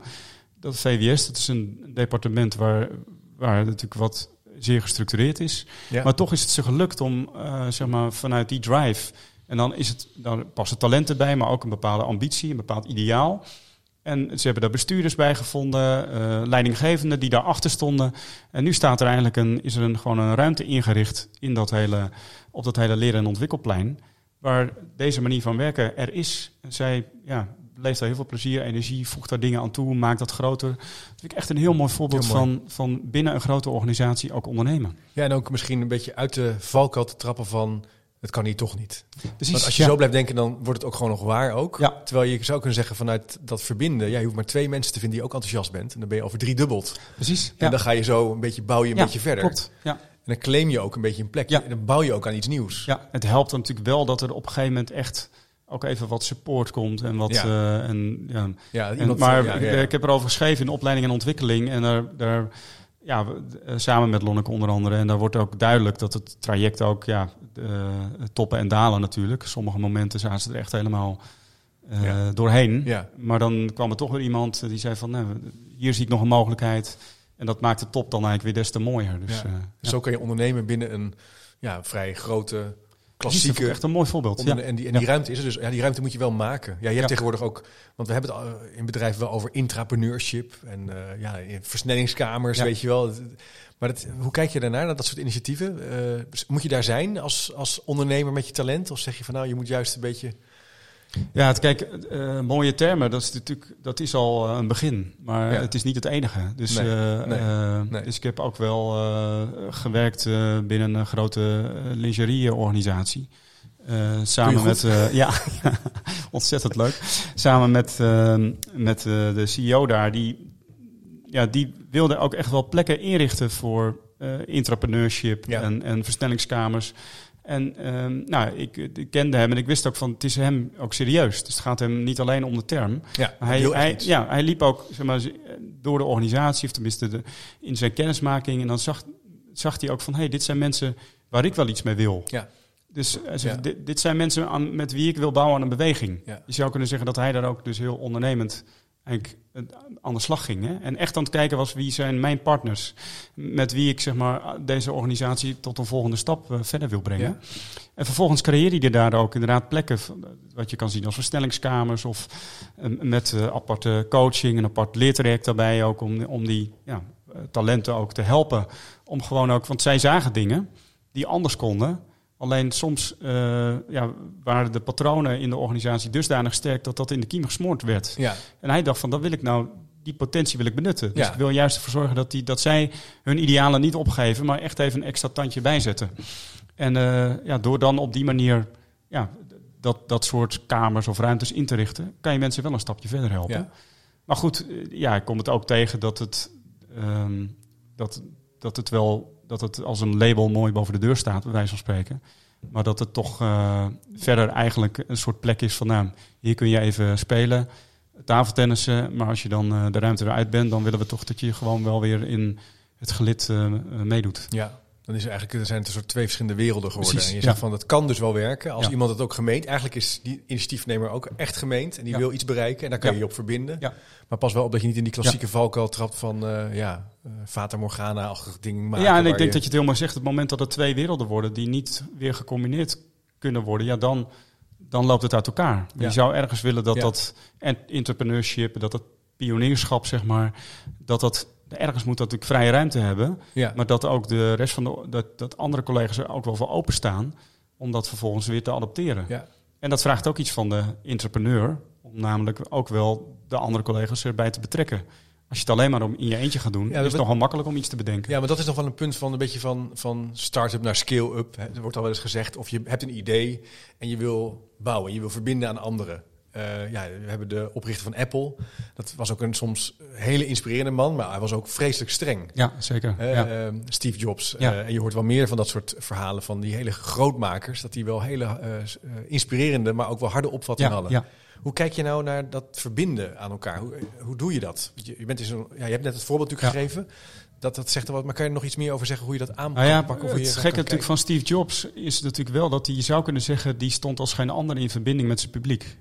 dat VWS, dat is een departement waar, waar natuurlijk wat zeer gestructureerd is. Ja. Maar toch is het ze gelukt om, eh, zeg maar, vanuit die drive. En dan is het, dan passen talenten bij, maar ook een bepaalde ambitie, een bepaald ideaal. En ze hebben daar bestuurders bij gevonden, eh, leidinggevenden die daarachter stonden. En nu staat er eigenlijk een, is er een, gewoon een ruimte ingericht in dat hele, op dat hele leren- en ontwikkelplein. Waar deze manier van werken er is. Zij ja, beleeft daar heel veel plezier, energie, voegt daar dingen aan toe, maakt dat groter. Dat vind ik echt een heel mooi voorbeeld Heel mooi. Van, van binnen een grote organisatie ook ondernemen. Ja, en ook misschien een beetje uit de valkuil te trappen van... het kan hier toch niet. Precies. Want als je ja. zo blijft denken, dan wordt het ook gewoon nog waar ook. Ja. Terwijl je zou kunnen zeggen vanuit dat verbinden... ja, je hoeft maar twee mensen te vinden die ook enthousiast bent. En dan ben je over drie dubbeld. Precies. En dan ga je zo een beetje bouw je een beetje verder. Klopt. Ja. En dan claim je ook een beetje een plek. Ja. En dan bouw je ook aan iets nieuws. ja, het helpt natuurlijk wel dat er op een gegeven moment echt ook even wat support komt en wat. Ja. eh, en, ja, Ja, En, iemand, maar ja, ik, ik heb erover geschreven in opleiding en ontwikkeling. En daar, daar ja, eh, samen met Lonneke onder andere. En daar wordt ook duidelijk dat het traject ook ja, eh, toppen en dalen natuurlijk. Sommige momenten zaten ze er echt helemaal Ja. doorheen. Ja. Maar dan kwam er toch weer iemand die zei van, nou, hier zie ik nog een mogelijkheid. En dat maakt de top dan eigenlijk weer des te mooier. Dus, Ja. eh, Dus Zo kan je ondernemen binnen een ja, vrij grote, dat klassieke... ik echt een mooi voorbeeld. Ja. En, die, en Ja. die ruimte is er dus. Ja, die ruimte moet je wel maken. Ja, je hebt Ja. tegenwoordig ook, want we hebben het al in bedrijven wel over intrapreneurship en eh, ja, in versnellingskamers, weet je wel. Maar dat, hoe kijk je daarnaar, naar dat soort initiatieven? Eh, moet je daar zijn als, als ondernemer met je talent? Of zeg je van nou, je moet juist een beetje... Ja, het, kijk, eh, mooie termen, dat is natuurlijk dat is al eh, een begin. Maar Ja. het is niet het enige. Dus, Nee, eh, nee, nee. dus ik heb ook wel gewerkt binnen een grote lingerieorganisatie. Samen met, ja, *laughs* ontzettend leuk. Samen met, eh, met de CEO daar, die, ja, die wilde ook echt wel plekken inrichten voor eh intrapreneurship Ja. en, en versnellingskamers. En ehm, nou, ik, ik kende hem en ik wist ook van het is hem ook serieus. Dus het gaat hem niet alleen om de term. Ja, hij, ja, hij liep ook zeg maar, door de organisatie, of tenminste de, in zijn kennismaking. En dan zag, zag hij ook van, hé, hey, dit zijn mensen waar ik wel iets mee wil. Ja. Dus hij zegt, Ja. dit, dit zijn mensen aan, met wie ik wil bouwen aan een beweging. Ja. Je zou kunnen zeggen dat hij daar ook dus heel ondernemend eigenlijk eh, aan de slag ging. Hè? En echt aan het kijken was wie zijn mijn partners. Met wie ik zeg maar, deze organisatie tot een volgende stap eh, verder wil brengen. Ja. En vervolgens creëerde hij daar ook inderdaad plekken, eh, wat je kan zien als versnellingskamers of met aparte coaching, een apart leertraject daarbij ook om, om die ja, talenten ook te helpen. Om gewoon ook, want zij zagen dingen die anders konden. Alleen soms eh, ja, waren de patronen in de organisatie dusdanig sterk dat dat in de kiem gesmoord werd. Ja, En hij dacht van, dat wil ik nou, die potentie wil ik benutten. Dus Ja. ik wil juist ervoor zorgen dat, die, dat zij hun idealen niet opgeven, maar echt even een extra tandje bijzetten. En eh, ja, door dan op die manier ja, dat, dat soort kamers of ruimtes in te richten, kan je mensen wel een stapje verder helpen. Ja. Maar goed, eh, ja, ik kom het ook tegen dat het, ehm, dat, dat het wel dat het als een label mooi boven de deur staat, bij wijze van spreken. Maar dat het toch eh, verder eigenlijk een soort plek is van, nou, hier kun je even spelen, tafeltennissen. Maar als je dan eh, de ruimte weer uit bent, dan willen we toch dat je gewoon wel weer in het gelid eh, meedoet. ja. Dan is er eigenlijk, er zijn het een soort twee verschillende werelden geworden. Precies, en je ja. zegt van, dat kan dus wel werken. Als Ja. iemand het ook gemeend, eigenlijk is die initiatiefnemer ook echt gemeend. En die Ja. wil iets bereiken en daar kan je je op verbinden. Ja. Maar pas wel op dat je niet in die klassieke valkuil trapt van, eh, ja, eh, Fata Morgana-achtig ding maken. ja, en ik denk dat je het helemaal zegt, het moment dat er twee werelden worden die niet weer gecombineerd kunnen worden, ja, dan, dan loopt het uit elkaar. Je zou ergens willen dat dat en- entrepreneurship, dat dat pionierschap, zeg maar, dat dat ergens moet dat natuurlijk vrije ruimte hebben, Ja. maar dat ook de rest van de, dat, dat andere collega's er ook wel voor openstaan om dat vervolgens weer te adopteren. Ja. En dat vraagt ook iets van de entrepreneur, om namelijk ook wel de andere collega's erbij te betrekken. Als je het alleen maar om in je eentje gaat doen, is het nogal makkelijk om iets te bedenken. Ja, maar dat is nog wel een punt van een beetje van, van start-up naar scale-up. Er wordt al wel eens gezegd, of je hebt een idee en je wil bouwen, je wil verbinden aan anderen. Eh, ja, we hebben de oprichter van Apple. Dat was ook een soms hele inspirerende man, maar hij was ook vreselijk streng. Ja, zeker. Eh, ja. eh, Steve Jobs. Ja. Eh, en je hoort wel meer van dat soort verhalen van die hele grootmakers. Dat die wel hele inspirerende, maar ook wel harde opvattingen ja, hadden. ja. Hoe kijk je nou naar dat verbinden aan elkaar? Hoe, hoe doe je dat? Je, je, bent in zo'n- ja, je hebt net het voorbeeld natuurlijk gegeven. Dat, dat zegt er wat, maar kan je er nog iets meer over zeggen hoe je dat aan Nou ja, het gekke natuurlijk van Steve Jobs is natuurlijk wel dat hij, je zou kunnen zeggen, die stond als geen ander in verbinding met zijn publiek.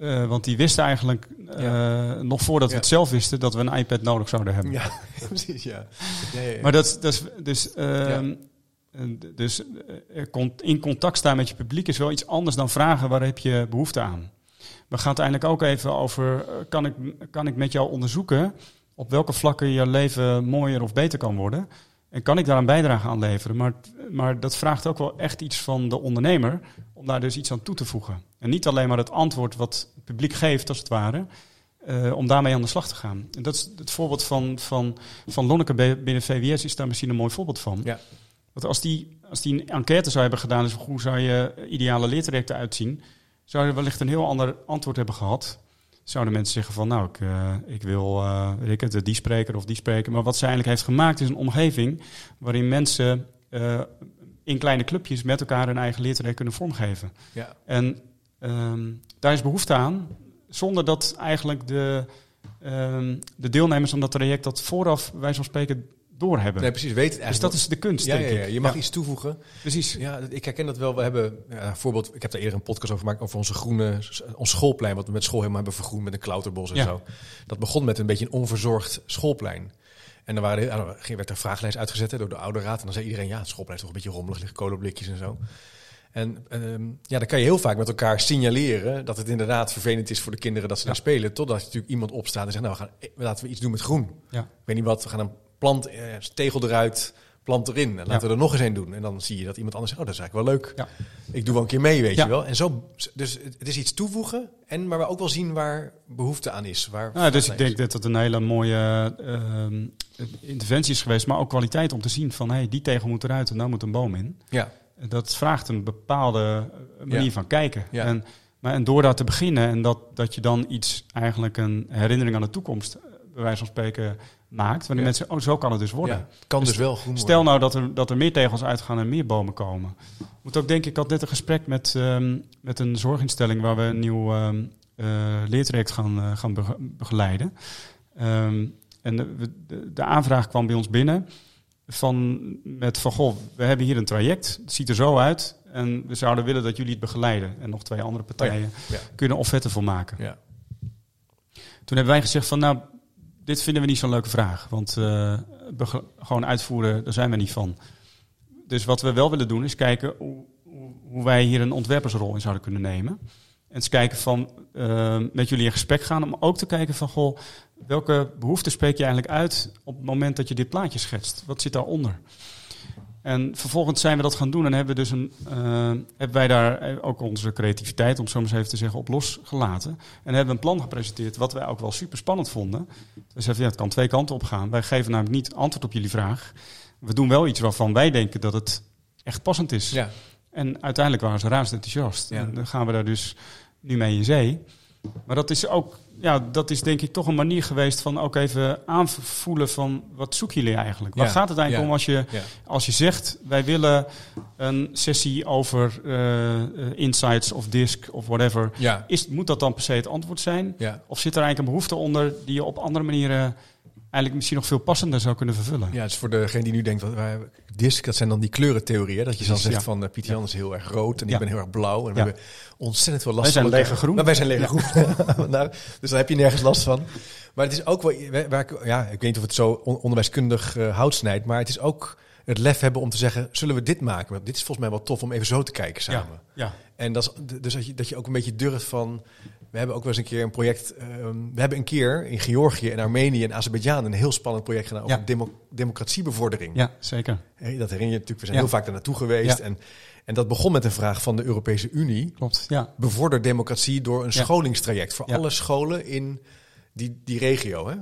Eh, want die wist eigenlijk, eh, nog voordat we het zelf wisten, dat we een iPad nodig zouden hebben. Ja, *laughs* precies, ja. Maar dat, dat is dus, eh, dus eh, komt in contact staan met je publiek is wel iets anders dan vragen waar heb je behoefte aan. We gaan het eindelijk ook even over, kan ik, kan ik met jou onderzoeken op welke vlakken je leven mooier of beter kan worden. En kan ik daar een bijdrage aan leveren? Maar, maar dat vraagt ook wel echt iets van de ondernemer om daar dus iets aan toe te voegen. En niet alleen maar het antwoord wat het publiek geeft, als het ware, uh, om daarmee aan de slag te gaan. En dat is het voorbeeld van, van, van Lonneke binnen VWS is daar misschien een mooi voorbeeld van. Ja. Want als die, als die een enquête zou hebben gedaan, dus hoe zou je ideale leertrajecten uitzien, zou je wellicht een heel ander antwoord hebben gehad. Zouden mensen zeggen van, nou, ik, uh, ik wil, uh, weet ik het, die spreker of die spreker. Maar wat ze eigenlijk heeft gemaakt is een omgeving waarin mensen uh, in kleine clubjes met elkaar hun eigen leertraject kunnen vormgeven. Ja. En um, daar is behoefte aan zonder dat eigenlijk de, um, de deelnemers aan dat traject dat vooraf, wij van spreken, doorhebben. Nee, precies. Weet het dus dat is de kunst, ja, denk ja, ja. Je mag iets toevoegen. Precies. Ja, ik herken dat wel. We hebben, ja, voorbeeld, ik heb daar eerder een podcast over gemaakt over onze groene, ons schoolplein, wat we met school helemaal hebben vergroend met een klauterbos en zo. Dat begon met een beetje een onverzorgd schoolplein. En dan waren, er, werd er vragenlijst uitgezet door de ouderraad. En dan zei iedereen, ja, het schoolplein is toch een beetje rommelig, liggen kolenblikjes en zo. En um, ja, dan kan je heel vaak met elkaar signaleren dat het inderdaad vervelend is voor de kinderen dat ze daar spelen. Totdat natuurlijk iemand opstaat en zegt, nou, we gaan, laten we iets doen met groen. Ja. Ik weet niet wat, we gaan een plant, eh, tegel eruit, plant erin. En laten we er nog eens een doen. En dan zie je dat iemand anders zegt, oh, dat is eigenlijk wel leuk. Ja. Ik doe wel een keer mee, weet je wel. En zo, dus het is iets toevoegen. En maar we ook wel zien waar behoefte aan is. Waar nou, dus ik denk dat het een hele mooie uh, interventie is geweest. Maar ook kwaliteit om te zien van, hey, die tegel moet eruit en daar moet een boom in. Ja dat vraagt een bepaalde manier van kijken. En, maar, en door dat te beginnen en dat, dat je dan iets, eigenlijk een herinnering aan de toekomst, eh, bij wijze van spreken, maakt. Wanneer mensen, oh, zo kan het dus worden. Kan dus, dus wel groen Stel nou dat er, dat er meer tegels uitgaan en meer bomen komen. Moet ook denken, ik had net een gesprek met, um, met een zorginstelling waar we een nieuw um, uh, leertraject gaan, uh, gaan begeleiden. Um, en de, de, de, aanvraag kwam bij ons binnen van, met van, goh, we hebben hier een traject, het ziet er zo uit en we zouden willen dat jullie het begeleiden. En nog twee andere partijen oh ja. kunnen offerten voor maken. Ja. Toen hebben wij gezegd van, nou, dit vinden we niet zo'n leuke vraag, want uh, gewoon uitvoeren, daar zijn we niet van. Dus wat we wel willen doen is kijken hoe, hoe wij hier een ontwerpersrol in zouden kunnen nemen. En eens kijken van uh, met jullie in gesprek gaan om ook te kijken van goh, welke behoeften spreek je eigenlijk uit op het moment dat je dit plaatje schetst? Wat zit daaronder? En vervolgens zijn we dat gaan doen en hebben, dus een, uh, hebben wij daar ook onze creativiteit, om het zo maar eens even te zeggen, op losgelaten. En hebben een plan gepresenteerd wat wij ook wel super spannend vonden. We zeiden, ja, het kan twee kanten op gaan. Wij geven namelijk niet antwoord op jullie vraag. We doen wel iets waarvan wij denken dat het echt passend is. Ja. En uiteindelijk waren ze razend enthousiast. En dan gaan we daar dus nu mee in zee. Maar dat is ook, ja, dat is denk ik toch een manier geweest van ook even aanvoelen van wat zoeken jullie eigenlijk? Waar gaat het eigenlijk om als je, als je zegt wij willen een sessie over uh, insights of disk of whatever. Is, moet dat dan per se het antwoord zijn? Of zit er eigenlijk een behoefte onder die je op andere manieren eigenlijk misschien nog veel passender zou kunnen vervullen. Ja, dus voor degene die nu denkt, wat, disc, dat zijn dan die kleurentheorieën. Dat je dan zegt van uh, Jan is heel erg rood en ik ben heel erg blauw. En we hebben ontzettend veel last van. Wij zijn leger groen. Nou, wij zijn leger groen. *laughs* *laughs* nou, dus daar heb je nergens last van. Maar het is ook wel, waar ik, ja, ik weet niet of het zo onderwijskundig uh, hout snijdt, maar het is ook het lef hebben om te zeggen, zullen we dit maken? Want dit is volgens mij wel tof om even zo te kijken samen. Ja, En dat is, dus dat je, dat je ook een beetje durft van, we hebben ook wel eens een keer een project. Ehm, we hebben een keer in Georgië en Armenië en Azerbeidzjan een heel spannend project gedaan over democratiebevordering. Ja, zeker. Hey, dat herinner je natuurlijk. We zijn heel vaak daar naartoe geweest. En, en dat begon met een vraag van de Europese Unie. Klopt. Ja. Bevorder democratie door een scholingstraject voor alle scholen in die, die regio. Hè?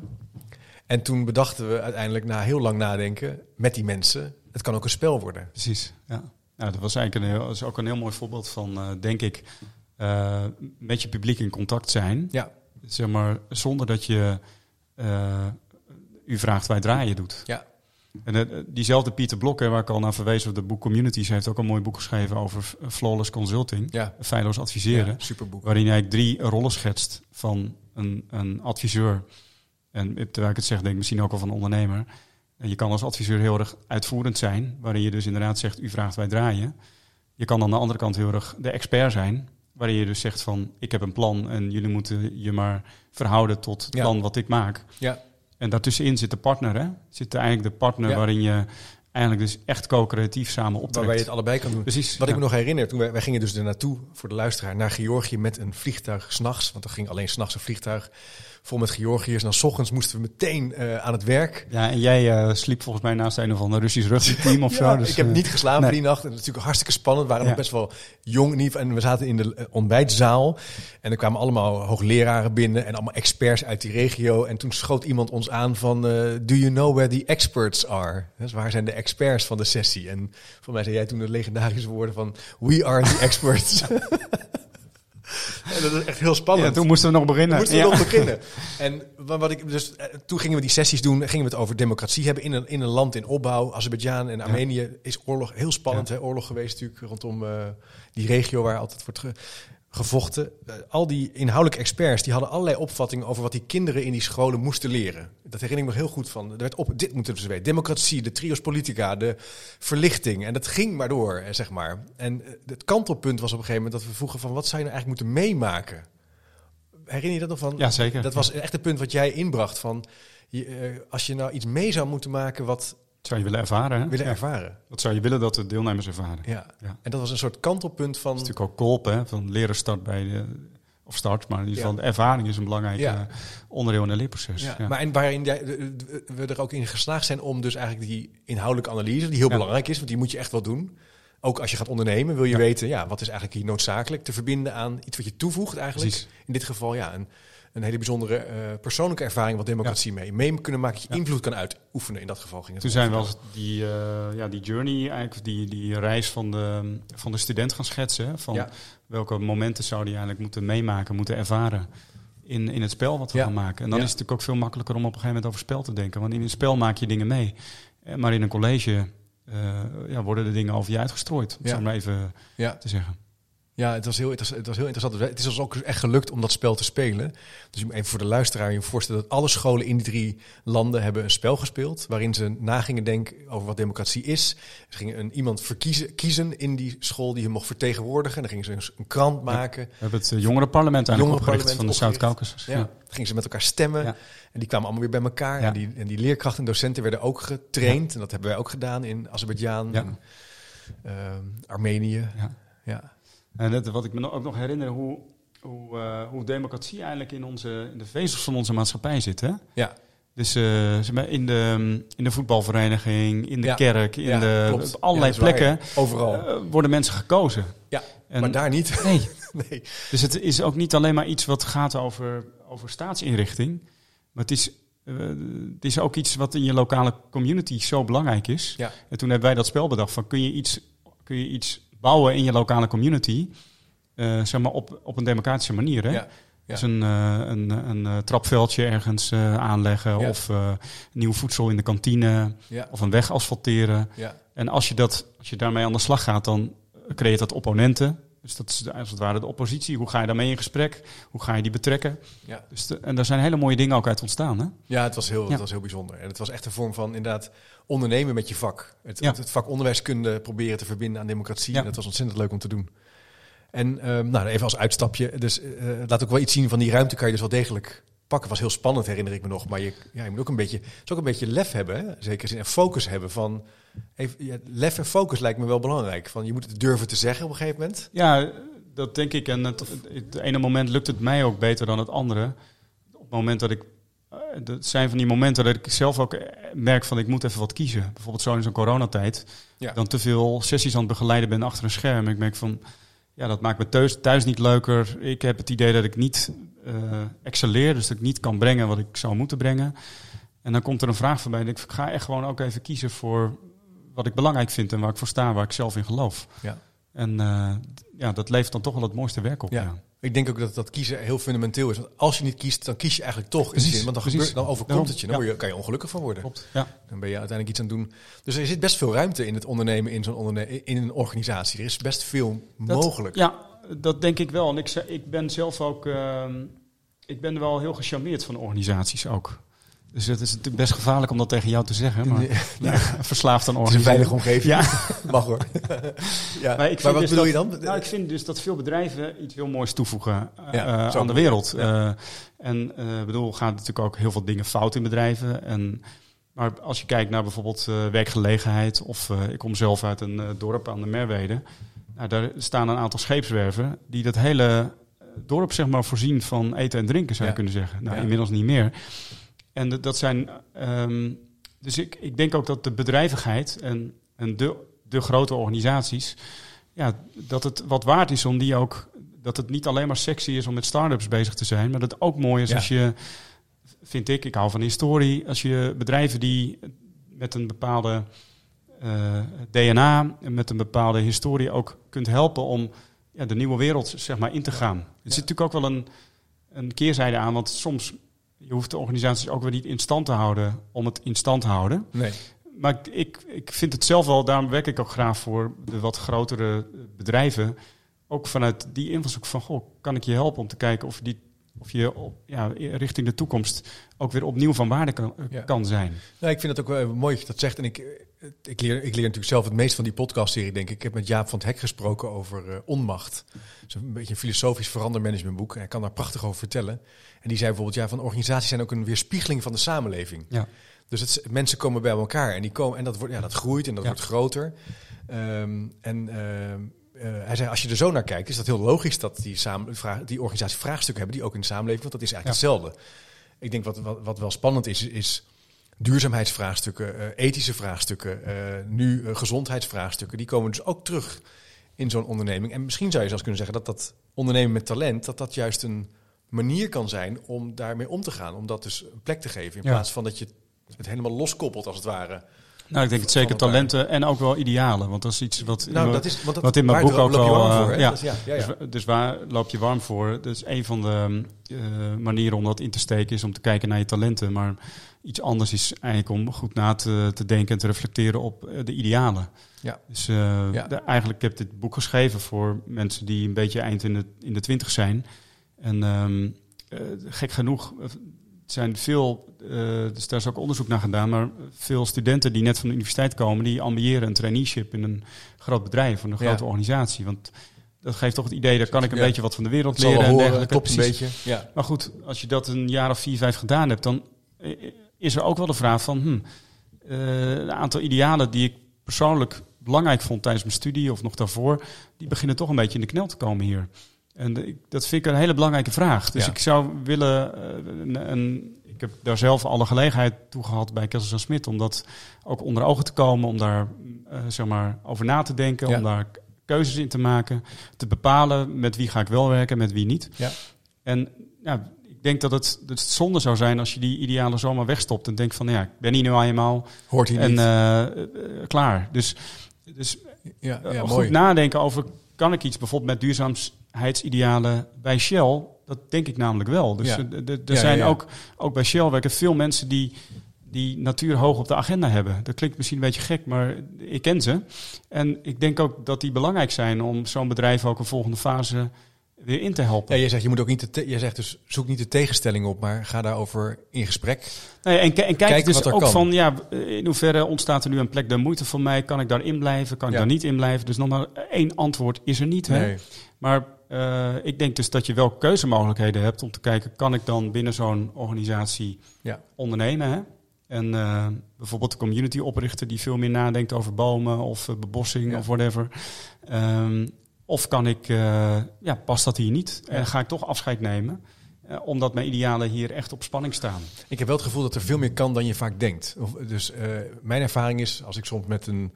En toen bedachten we uiteindelijk na heel lang nadenken met die mensen. Het kan ook een spel worden. Precies. Ja. Nou, dat was eigenlijk een heel, dat is ook een heel mooi voorbeeld van, uh, denk ik, uh, met je publiek in contact zijn. Ja. Zeg maar, zonder dat je uh, u vraagt wij draaien doet. Ja. En uh, diezelfde Pieter Blokker, waar ik al naar verwezen, de boek Communities, heeft ook een mooi boek geschreven over flawless consulting. Ja. Feilloos adviseren. Ja, superboek. Waarin hij drie rollen schetst van een, een adviseur. En terwijl ik het zeg, denk ik misschien ook al van een ondernemer. Je kan als adviseur heel erg uitvoerend zijn, waarin je dus inderdaad zegt, u vraagt wij draaien. Je kan aan de andere kant heel erg de expert zijn, Waarin je dus zegt van ik heb een plan en jullie moeten je maar verhouden tot het plan wat ik maak. Ja. En daartussenin zit de partner, hè? Zit eigenlijk de partner waarin je eigenlijk dus echt co-creatief samen optrekt. Waarbij je het allebei kan doen. Precies. Wat ik me nog herinner, toen wij, wij, gingen dus er naartoe voor de luisteraar naar Georgië met een vliegtuig s'nachts, want er ging alleen s'nachts een vliegtuig vol met Georgiërs. En dan 's ochtends moesten we meteen eh, aan het werk. Ja, en jij eh, sliep volgens mij naast een of ander Russisch rugbyteam of *laughs* Ja, zo. Dus, ik heb eh, niet geslapen nee. die nacht. En dat is natuurlijk hartstikke spannend. We waren Ja. nog best wel jong. in geval. En we zaten in de ontbijtzaal. En er kwamen allemaal hoogleraren binnen. En allemaal experts uit die regio. En toen schoot iemand ons aan van... do you know where the experts are? Dus waar zijn de experts van de sessie? En voor mij zei jij toen de legendarische woorden van... We are the experts. *laughs* *laughs* en dat is echt heel spannend. Ja, toen moesten we nog beginnen. Moesten we Ja. nog beginnen. En wa- wat ik dus, eh, toen gingen we die sessies doen, gingen we het over democratie hebben in een, in een land in opbouw. Azerbeidzjan en Armenië is oorlog heel spannend. Hè? Oorlog geweest natuurlijk rondom eh, die regio waar altijd wordt ge- gevochten. Eh, al die inhoudelijke experts die hadden allerlei opvattingen over wat die kinderen in die scholen moesten leren. Dat herinner ik me heel goed van. Er werd op, dit moeten ze weten. Democratie, de trios politica, de verlichting. En dat ging maar door, eh, zeg maar. En eh, het kantelpunt was op een gegeven moment dat we vroegen van wat zou je nou eigenlijk moeten meemaken? Herinner je dat nog van? Ja, zeker. Dat was echt het punt wat jij inbracht van je, als je nou iets mee zou moeten maken wat zou je willen ervaren. Hè? willen ervaren. Wat zou je willen dat de deelnemers ervaren? Ja. Ja. En dat was een soort kantelpunt van Dat is natuurlijk ook geholpen, hè? van leren start bij de, of start, maar in ieder Ja. geval de ervaring is een belangrijk Ja. eh, onderdeel in het leerproces. Ja, Ja. Maar en waarin jij- we er ook in geslaagd zijn om dus eigenlijk die inhoudelijke analyse, die heel belangrijk is, want die moet je echt wel doen. Ook als je gaat ondernemen, wil je weten, ja, wat is eigenlijk hier noodzakelijk te verbinden aan iets wat je toevoegt eigenlijk. Precies. In dit geval, ja, een, een hele bijzondere eh, persoonlijke ervaring wat democratie mee. Mee kunnen maken, dat je invloed kan uitoefenen. In dat geval ging het. Toen zijn we als die, eh, ja, die journey, eigenlijk die, die reis van de, van de student gaan schetsen. hè, Van Ja. welke momenten zou die eigenlijk moeten meemaken, moeten ervaren in, in het spel wat we gaan maken. En dan is het natuurlijk ook veel makkelijker om op een gegeven moment over spel te denken. Want in een spel maak je dingen mee. Eh, Maar in een college ja, worden de dingen over je uitgestrooid, om Ja. zo maar even Ja. te zeggen. Ja, het was, heel, het, was, het was heel interessant. Het is ons ook echt gelukt om dat spel te spelen. Dus je moet even voor de luisteraar je voorstellen dat alle scholen in die drie landen hebben een spel gespeeld. Waarin ze na gingen denken over wat democratie is. Ze gingen een, iemand verkiezen kiezen in die school die hem mocht vertegenwoordigen. Dan gingen ze een, een krant maken. We hebben het eh, jongerenparlement eigenlijk opgericht van de Zuid-Caucasus. Ja. Gingen ze met elkaar stemmen. Ja. En die kwamen allemaal weer bij elkaar. Ja. En, die, en die leerkrachten en docenten werden ook getraind. En dat hebben wij ook gedaan in Azerbeidzjan Ja. en ehm, Armenië. Ja. En dat, wat ik me ook nog herinner, hoe, hoe, eh, hoe democratie eigenlijk in, onze, in de vezels van onze maatschappij zit. Hè? Ja. Dus eh, in, de, in de voetbalvereniging, in de Ja. kerk, in Ja, de, klopt. op allerlei Ja, plekken. Overal. eh, worden mensen gekozen. Ja, En- maar daar niet. Nee. *laughs* nee. Dus het is ook niet alleen maar iets wat gaat over, over staatsinrichting. Maar het is, het is ook iets wat in je lokale community zo belangrijk is. Ja. En toen hebben wij dat spel bedacht van kun je iets, kun je iets bouwen in je lokale community. eh, zeg maar op, op een democratische manier. Hè? Ja. Ja. Dus een, eh, een, een, eh, trapveldje ergens aanleggen. Ja. Of nieuw voedsel in de kantine. Of een weg asfalteren. En als je, dat, als je daarmee aan de slag gaat, dan creëert dat opponenten. Dus dat is de- als het ware de oppositie. Hoe ga je daarmee in gesprek? Hoe ga je die betrekken? Ja. Dus de- en daar zijn hele mooie dingen ook uit ontstaan. Hè? Ja, het was, heel, Ja. het was heel bijzonder. En het was echt een vorm van inderdaad ondernemen met je vak. Het, Ja. het, vak onderwijskunde proberen te verbinden aan democratie. Ja. En dat was ontzettend leuk om te doen. En ehm, nou, even als uitstapje. Dus eh, laat ook wel iets zien van die ruimte kan je dus wel degelijk pakken. was heel spannend, herinner ik me nog. Maar je, ja, je moet ook een beetje, het ook een beetje lef hebben. Hè? Zeker zin en focus hebben. Van, even, ja, lef en focus lijkt me wel belangrijk. Van, je moet het durven te zeggen op een gegeven moment. Ja, dat denk ik. En het, het ene moment lukt het mij ook beter dan het andere. Op het moment dat ik. eh, Dat zijn van die momenten dat ik zelf ook eh, merk van ik moet even wat kiezen. Bijvoorbeeld zo in zo'n coronatijd. Ja. Dan te veel sessies aan het begeleiden ben achter een scherm. Ik merk van, ja, dat maakt me thuis, thuis niet leuker. Ik heb het idee dat ik niet excelleer, dus dat ik niet kan brengen wat ik zou moeten brengen. En dan komt er een vraag voorbij en ik ga echt gewoon ook even kiezen voor wat ik belangrijk vind en waar ik voor sta, waar ik zelf in geloof. Ja. En eh, ja, dat levert dan toch wel het mooiste werk op. Ja. Ja. Ik denk ook dat dat kiezen heel fundamenteel is. Want als je niet kiest, dan kies je eigenlijk toch. In Precies, zin, want dan, gebeurt, dan overkomt Daarom, het je. Dan ja. word je, kan je ongelukkig van worden. Klopt. Ja. Dan ben je uiteindelijk iets aan het doen. Dus er zit best veel ruimte in het ondernemen in zo'n onderne in een organisatie. Er is best veel Dat- mogelijk. Ja, dat denk ik wel. En ik, ik ben zelf ook, ehm, ik ben wel heel gecharmeerd van organisaties ook. Dus het is natuurlijk best gevaarlijk om dat tegen jou te zeggen, maar Nee, *laughs* ja, *laughs* verslaafd aan Het is een veilige omgeving. Ja, *laughs* Mag hoor. ja. maar, ik wat dus bedoel dat, je dan? Nou, ik vind dus dat veel bedrijven iets heel moois toevoegen eh, eh, aan de wereld. Eh, en eh bedoel, gaan natuurlijk ook heel veel dingen fout in bedrijven. En, maar als je kijkt naar bijvoorbeeld werkgelegenheid, of ik kom zelf uit een dorp aan de Merwede. Nou, daar staan een aantal scheepswerven die dat hele, dorp zeg maar, voorzien van eten en drinken, zou je kunnen zeggen. Nou, inmiddels niet meer. En dat- dat zijn. ehm, dus ik, ik denk ook dat de bedrijvigheid en, en de, de grote organisaties. Ja, dat het wat waard is om die ook. Dat het niet alleen maar sexy is om met start-ups bezig te zijn, maar dat het ook mooi is Ja. als je. Vind ik, ik hou van historie. Als je bedrijven die met een bepaalde eh, DNA en met een bepaalde historie ook kunt helpen om ja, de nieuwe wereld zeg maar, in te gaan. Er zit natuurlijk ook wel een, een keerzijde aan, want soms je hoeft de organisaties ook weer niet in stand te houden om het in stand te houden. Nee. Maar ik, ik, ik vind het zelf wel, daarom werk ik ook graag voor de wat grotere bedrijven. Ook vanuit die invalshoek van, goh, kan ik je helpen om te kijken of, die, of je op, ja, richting de toekomst ook weer opnieuw van waarde kan, Ja. kan zijn. Nou, ik vind het ook wel mooi dat je dat zegt. En ik, eh, ik, leer, ik leer natuurlijk zelf het meest van die podcastserie, denk ik. Ik heb met Jaap van het Hek gesproken over eh, onmacht. Dat is een beetje een filosofisch verandermanagementboek. En hij kan daar prachtig over vertellen. En die zei bijvoorbeeld, ja, van organisaties zijn ook een weerspiegeling van de samenleving. Ja. Dus het, mensen komen bij elkaar en, die komen, en dat, wordt, ja, dat groeit en dat Ja. wordt groter. Ehm, en ehm, eh, hij zei, als je er zo naar kijkt, is dat heel logisch dat die, samen, die organisaties vraagstukken hebben die ook in de samenleving, want dat is eigenlijk hetzelfde. Ik denk wat, wat, wat wel spannend is, is duurzaamheidsvraagstukken, eh, ethische vraagstukken, eh, nu eh, gezondheidsvraagstukken, die komen dus ook terug in zo'n onderneming. En misschien zou je zelfs kunnen zeggen dat dat ondernemen met talent, dat dat juist een manier kan zijn om daarmee om te gaan. Om dat dus een plek te geven, in Ja. plaats van dat je het helemaal loskoppelt als het ware. Nou, ik denk het zeker talenten en ook wel idealen. Want dat is iets wat, in Nou, mijn- dat is, want dat, wat in mijn boek ook warm eh, voor, ja. Is- ja, ja, ja. Dus, dus waar loop je warm voor? Dat is een van de eh, manieren om dat in te steken, is om te kijken naar je talenten. Maar iets anders is eigenlijk om goed na te, te denken en te reflecteren op eh, de idealen. Ja. Dus Ja. de- eigenlijk heb ik dit boek geschreven voor mensen die een beetje eind in de, in de twintig zijn. En ehm, eh, gek genoeg zijn veel, eh, dus daar is ook onderzoek naar gedaan, maar veel studenten die net van de universiteit komen, die ambiëren een traineeship in een groot bedrijf, of een Ja. grote organisatie. Want dat geeft toch het idee, daar kan ik een Ja. beetje wat van de wereld leren. en dergelijke. klopt een beetje. Ja. Maar goed, als je dat een jaar of vier, vijf gedaan hebt, dan is er ook wel de vraag van, hm, eh, een aantal idealen die ik persoonlijk belangrijk vond tijdens mijn studie of nog daarvoor, die beginnen toch een beetje in de knel te komen hier. En ik- dat vind ik een hele belangrijke vraag. Dus Ja. ik zou willen, eh, een, ik heb daar zelf alle gelegenheid toe gehad bij Kessels Smit om dat ook onder ogen te komen, om daar eh, zeg maar over na te denken, Ja. om daar keuzes in te maken, te bepalen met wie ga ik wel werken, met wie niet. Ja. En ja, ik denk dat het, dat het zonde zou zijn als je die idealen zomaar wegstopt en denkt van ja, ik ben hier nu eenmaal Hoort hier en niet. eh, klaar. Dus, dus ja, ja, goed mooi. nadenken over kan ik iets bijvoorbeeld met duurzaamheidsidealen bij Shell? Dat denk ik namelijk wel. Dus Ja. er ja, zijn. Ook, ook bij Shell werken veel mensen die die natuur hoog op de agenda hebben. Dat klinkt misschien een beetje gek, maar ik ken ze. En ik denk ook dat die belangrijk zijn om zo'n bedrijf ook een volgende fase weer in te helpen. Ja, je zegt, je moet ook niet de je zegt dus zoek niet de tegenstelling op, maar ga daarover in gesprek. Nee, en, en kijk Kijk dus ook kan. van, ja, in hoeverre ontstaat er nu een plek der moeite voor mij? Kan ik daarin blijven? Kan ik Ja. daar niet in blijven? Dus nog maar één antwoord is er niet. Hè? Nee. Maar eh, ik denk dus dat je wel keuzemogelijkheden hebt om te kijken, kan ik dan binnen zo'n organisatie Ja. ondernemen? Hè? En eh, bijvoorbeeld de community oprichten die veel meer nadenkt over bomen of eh, bebossing Ja. of whatever. Ehm, of kan ik, eh, ja, past dat hier niet? En ga ik toch afscheid nemen? eh, omdat mijn idealen hier echt op spanning staan. Ik heb wel het gevoel dat er veel meer kan dan je vaak denkt. Dus eh, mijn ervaring is, als ik soms met een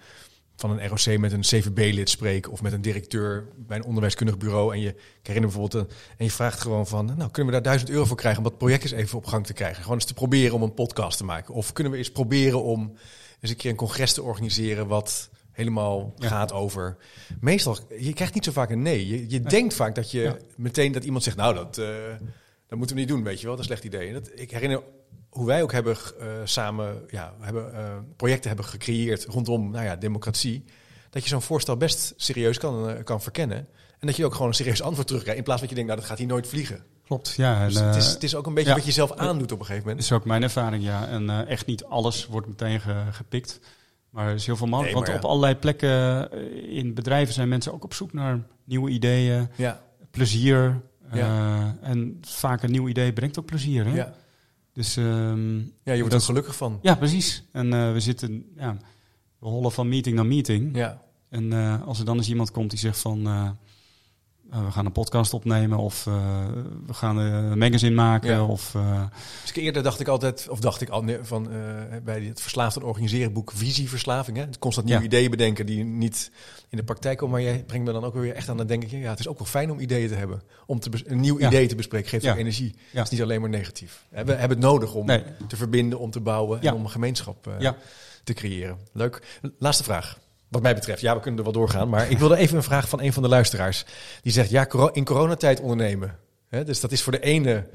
van een ROC met een CVB-lid spreek of met een directeur bij een onderwijskundig bureau en je ik herinner me bijvoorbeeld een, en je vraagt gewoon van, nou kunnen we daar duizend euro voor krijgen om dat project eens even op gang te krijgen, gewoon eens te proberen om een podcast te maken, of kunnen we eens proberen om eens een keer een congres te organiseren wat helemaal Ja. gaat over. Meestal, je krijgt niet zo vaak een nee. Je, je denkt vaak dat je Ja. meteen dat iemand zegt, nou dat, eh, dat moeten we niet doen, weet je wel, dat is een slecht idee. En Dat, ik herinner hoe wij ook hebben eh, samen ja, we hebben, eh, projecten hebben gecreëerd rondom nou ja, democratie. Dat je zo'n voorstel best serieus kan, kan verkennen. En dat je ook gewoon een serieus antwoord terugkrijgt. In plaats van dat je denkt, nou dat gaat hier nooit vliegen. Klopt, ja. En, Dus het, is, het is ook een beetje ja. wat je zelf aandoet op een gegeven Dat moment. is ook mijn ervaring, ja. En echt niet alles wordt meteen ge- gepikt. Maar er is heel veel mogelijk. Nee, want op allerlei plekken eh, in bedrijven zijn mensen ook op zoek naar nieuwe ideeën, Ja, plezier. eh, en vaak een nieuw idee brengt ook plezier. Hè? ja. Dus ehm, ja je wordt er gelukkig van. ja, precies. En eh, we zitten, ja, we hollen van meeting naar meeting. Ja, En als er dan eens iemand komt die zegt van, we gaan een podcast opnemen of we gaan een magazine maken. Ja. Of, dus eerder dacht ik altijd, of dacht ik al van bij het verslaafd en organiseren boek Visieverslaving. Hè? Constant nieuwe Ja. ideeën bedenken die niet in de praktijk komen. Maar jij brengt me dan ook weer echt aan het denken. Ja, het is ook wel fijn om ideeën te hebben. Om te een nieuw Ja. idee te bespreken. Geeft Ja. ook energie. Ja. Het is niet alleen maar negatief. We hebben het nodig om Nee. te verbinden, om te bouwen en om een gemeenschap eh, te creëren. Leuk. Laatste vraag. Wat mij betreft, ja, we kunnen er wel doorgaan. Maar ik wilde even een vraag van een van de luisteraars. Die zegt, ja, in coronatijd ondernemen. Hè, dus dat is voor de ene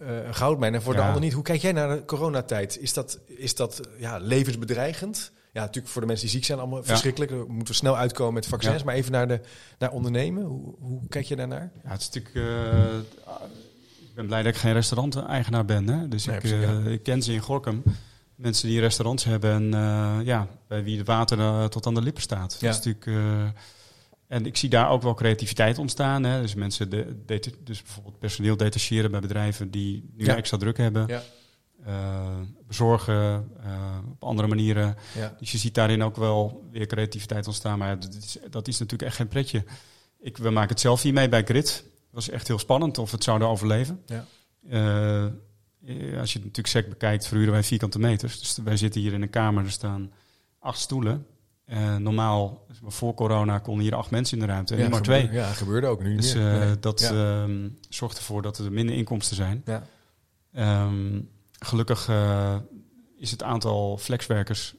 eh, een goudmijn en voor de ander niet. Hoe kijk jij naar de coronatijd? Is dat, is dat ja, levensbedreigend? Ja, natuurlijk voor de mensen die ziek zijn allemaal Ja. verschrikkelijk. We moeten we snel uitkomen met vaccins. Ja. Maar even naar, de, naar ondernemen. Hoe, hoe kijk je daarnaar? Ja, het is natuurlijk. eh, ik ben blij dat ik geen restaurant-eigenaar ben. Hè? Dus Nee, ik, eh, ik ken ze in Gorkum. Mensen die restaurants hebben en eh, ja, bij wie het water eh, tot aan de lippen staat. Ja. Dat is natuurlijk, eh, en ik zie daar ook wel creativiteit ontstaan. Hè? Dus mensen, de, dus bijvoorbeeld personeel detacheren bij bedrijven die nu Ja. extra druk hebben. Ja. Bezorgen op andere manieren. Dus je ziet daarin ook wel weer creativiteit ontstaan. Maar dat, is, dat is natuurlijk echt geen pretje. Ik, we maken het zelf hier mee bij Grid. Het was echt heel spannend of het zouden overleven. Ja. Eh, als je het natuurlijk sec bekijkt, verhuren wij vierkante meters. Dus wij zitten hier in een kamer, er staan acht stoelen. Eh, normaal, voor corona, konden hier acht mensen in de ruimte. En nu maar gebeurde- twee. Ja, gebeurde ook nu niet Dus eh, Nee. dat Ja. ehm, zorgt ervoor dat er minder inkomsten zijn. Ja. Ehm, gelukkig eh, is het aantal flexwerkers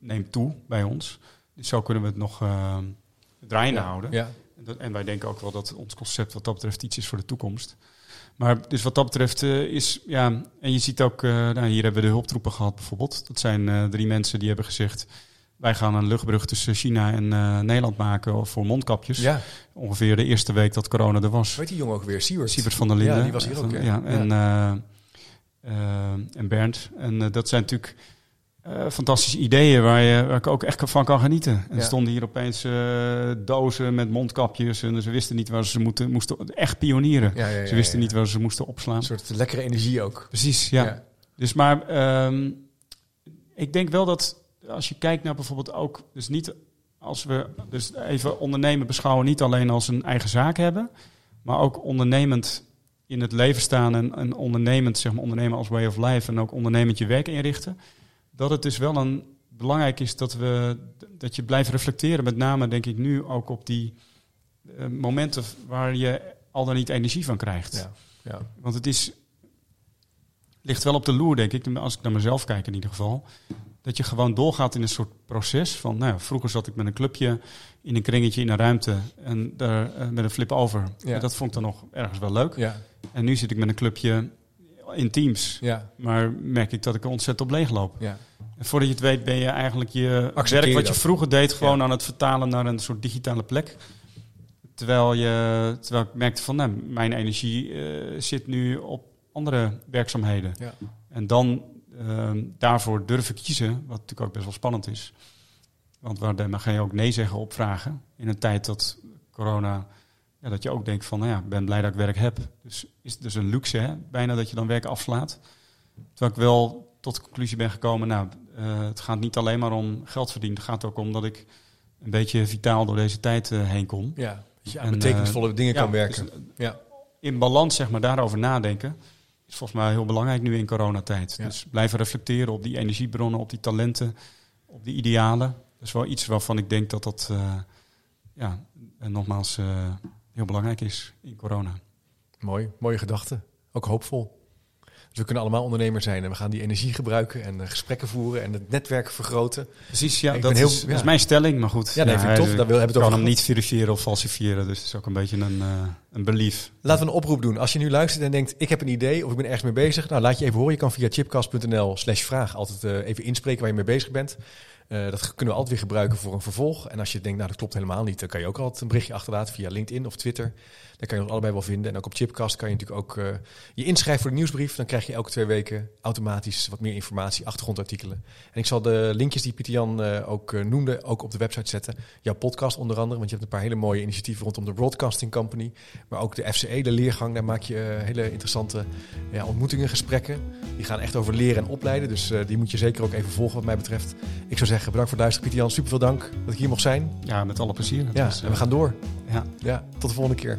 neemt toe bij ons. Dus zo kunnen we het nog ehm draaiende Ja. houden. Ja. En dat- En wij denken ook wel dat ons concept wat dat betreft iets is voor de toekomst. Maar dus wat dat betreft eh, is, ja, en je ziet ook, eh, nou, hier hebben we de hulptroepen gehad bijvoorbeeld. Dat zijn eh, drie mensen die hebben gezegd, wij gaan een luchtbrug tussen China en Nederland maken voor mondkapjes. ja. Ongeveer de eerste week dat corona er was. Heet die jongen ook weer? Siewert. Sievert van der Linden. Ja, die was hier ook, Van-? Ja, en, en Bernd. En dat zijn natuurlijk eh, fantastische ideeën waar, je, waar ik ook echt van kan genieten. En Ja. er stonden hier opeens eh, dozen met mondkapjes. En ze wisten niet waar ze moeten, moesten. Echt pionieren. Ja, ja, ja, ze wisten niet waar ze moesten opslaan. Een soort lekkere energie ook. Precies, ja. Dus maar ehm, ik denk wel dat als je kijkt naar bijvoorbeeld ook, dus niet als we dus even ondernemen beschouwen, niet alleen als een eigen zaak hebben, maar ook ondernemend in het leven staan en, en ondernemend, zeg maar, ondernemen als way of life en ook ondernemend je werk inrichten. Dat het dus wel een belangrijk is dat we dat je blijft reflecteren, met name denk ik nu ook op die eh, momenten waar je al dan niet energie van krijgt. Ja. Ja. Want het is, ligt wel op de loer, denk ik, als ik naar mezelf kijk in ieder geval. Dat je gewoon doorgaat in een soort proces van, nou ja, vroeger zat ik met een clubje in een kringetje in een ruimte en daar eh, met een flip over. Ja. En dat vond ik dan nog ergens wel leuk. Ja. En nu zit ik met een clubje in teams. Ja. Maar merk ik dat ik er ontzettend op leeg loop. Ja. En voordat je het weet ben je eigenlijk je Accepteer werk wat je vroeger deed gewoon Ja. aan het vertalen naar een soort digitale plek. Terwijl, je, terwijl ik merkte van nou, mijn energie eh, zit nu op andere werkzaamheden. Ja. En dan ehm, daarvoor durven kiezen, wat natuurlijk ook best wel spannend is. Want waar dan ga je ook nee zeggen op vragen. In een tijd dat corona, ja, dat je ook denkt van, nou ja, ik ben blij dat ik werk heb. Dus is het dus een luxe, hè? bijna dat je dan werk afslaat. Terwijl ik wel tot de conclusie ben gekomen, nou, eh, het gaat niet alleen maar om geld verdienen. Het gaat ook om dat ik een beetje vitaal door deze tijd eh, heen kom. Ja. Dat je aan En, betekenisvolle dingen ja, kan werken. dus, eh, ja. in balans zeg maar daarover nadenken is volgens mij heel belangrijk nu in coronatijd. Ja. Dus blijven reflecteren op die energiebronnen, op die talenten, op die idealen. Dat is wel iets waarvan ik denk dat dat, eh, ja, en nogmaals, eh, heel belangrijk is in corona. Mooi. Mooie gedachte. Ook hoopvol. Dus we kunnen allemaal ondernemer zijn en we gaan die energie gebruiken en eh, gesprekken voeren en het netwerk vergroten. Precies, ja, dat, heel- is, ja. is mijn stelling, maar goed. Ja, nee, vind ik tof. Daar wil- hebben we het over hem niet verifiëren of falsifiëren, dus het is ook een beetje een, eh, een belief. Laten we een oproep doen. Als je nu luistert en denkt, ik heb een idee of ik ben ergens mee bezig. Nou, laat je even horen. Je kan via chipcast.nl slash vraag altijd eh, even inspreken waar je mee bezig bent. Eh, dat kunnen we altijd weer gebruiken voor een vervolg. En als je denkt, nou dat klopt helemaal niet, dan kan je ook altijd een berichtje achterlaten via LinkedIn of Twitter. Dan kan je ons allebei wel vinden. En ook op Chipcast kan je natuurlijk ook eh, je inschrijven voor de nieuwsbrief. Dan krijg je elke twee weken automatisch wat meer informatie, achtergrondartikelen. En ik zal de linkjes die Pieter Jan eh, ook eh, noemde, ook op de website zetten. Jouw podcast onder andere, want je hebt een paar hele mooie initiatieven rondom de Broadcasting Company. Maar ook de FCE, de leergang, daar maak je hele interessante ja, ontmoetingen, gesprekken. Die gaan echt over leren en opleiden. Dus die moet je zeker ook even volgen wat mij betreft. Ik zou zeggen, bedankt voor het luisteren. Pieter Jan, super veel dank dat ik hier mocht zijn. Ja, met alle plezier. Ja, was, en we gaan door. ja. Ja, tot de volgende keer.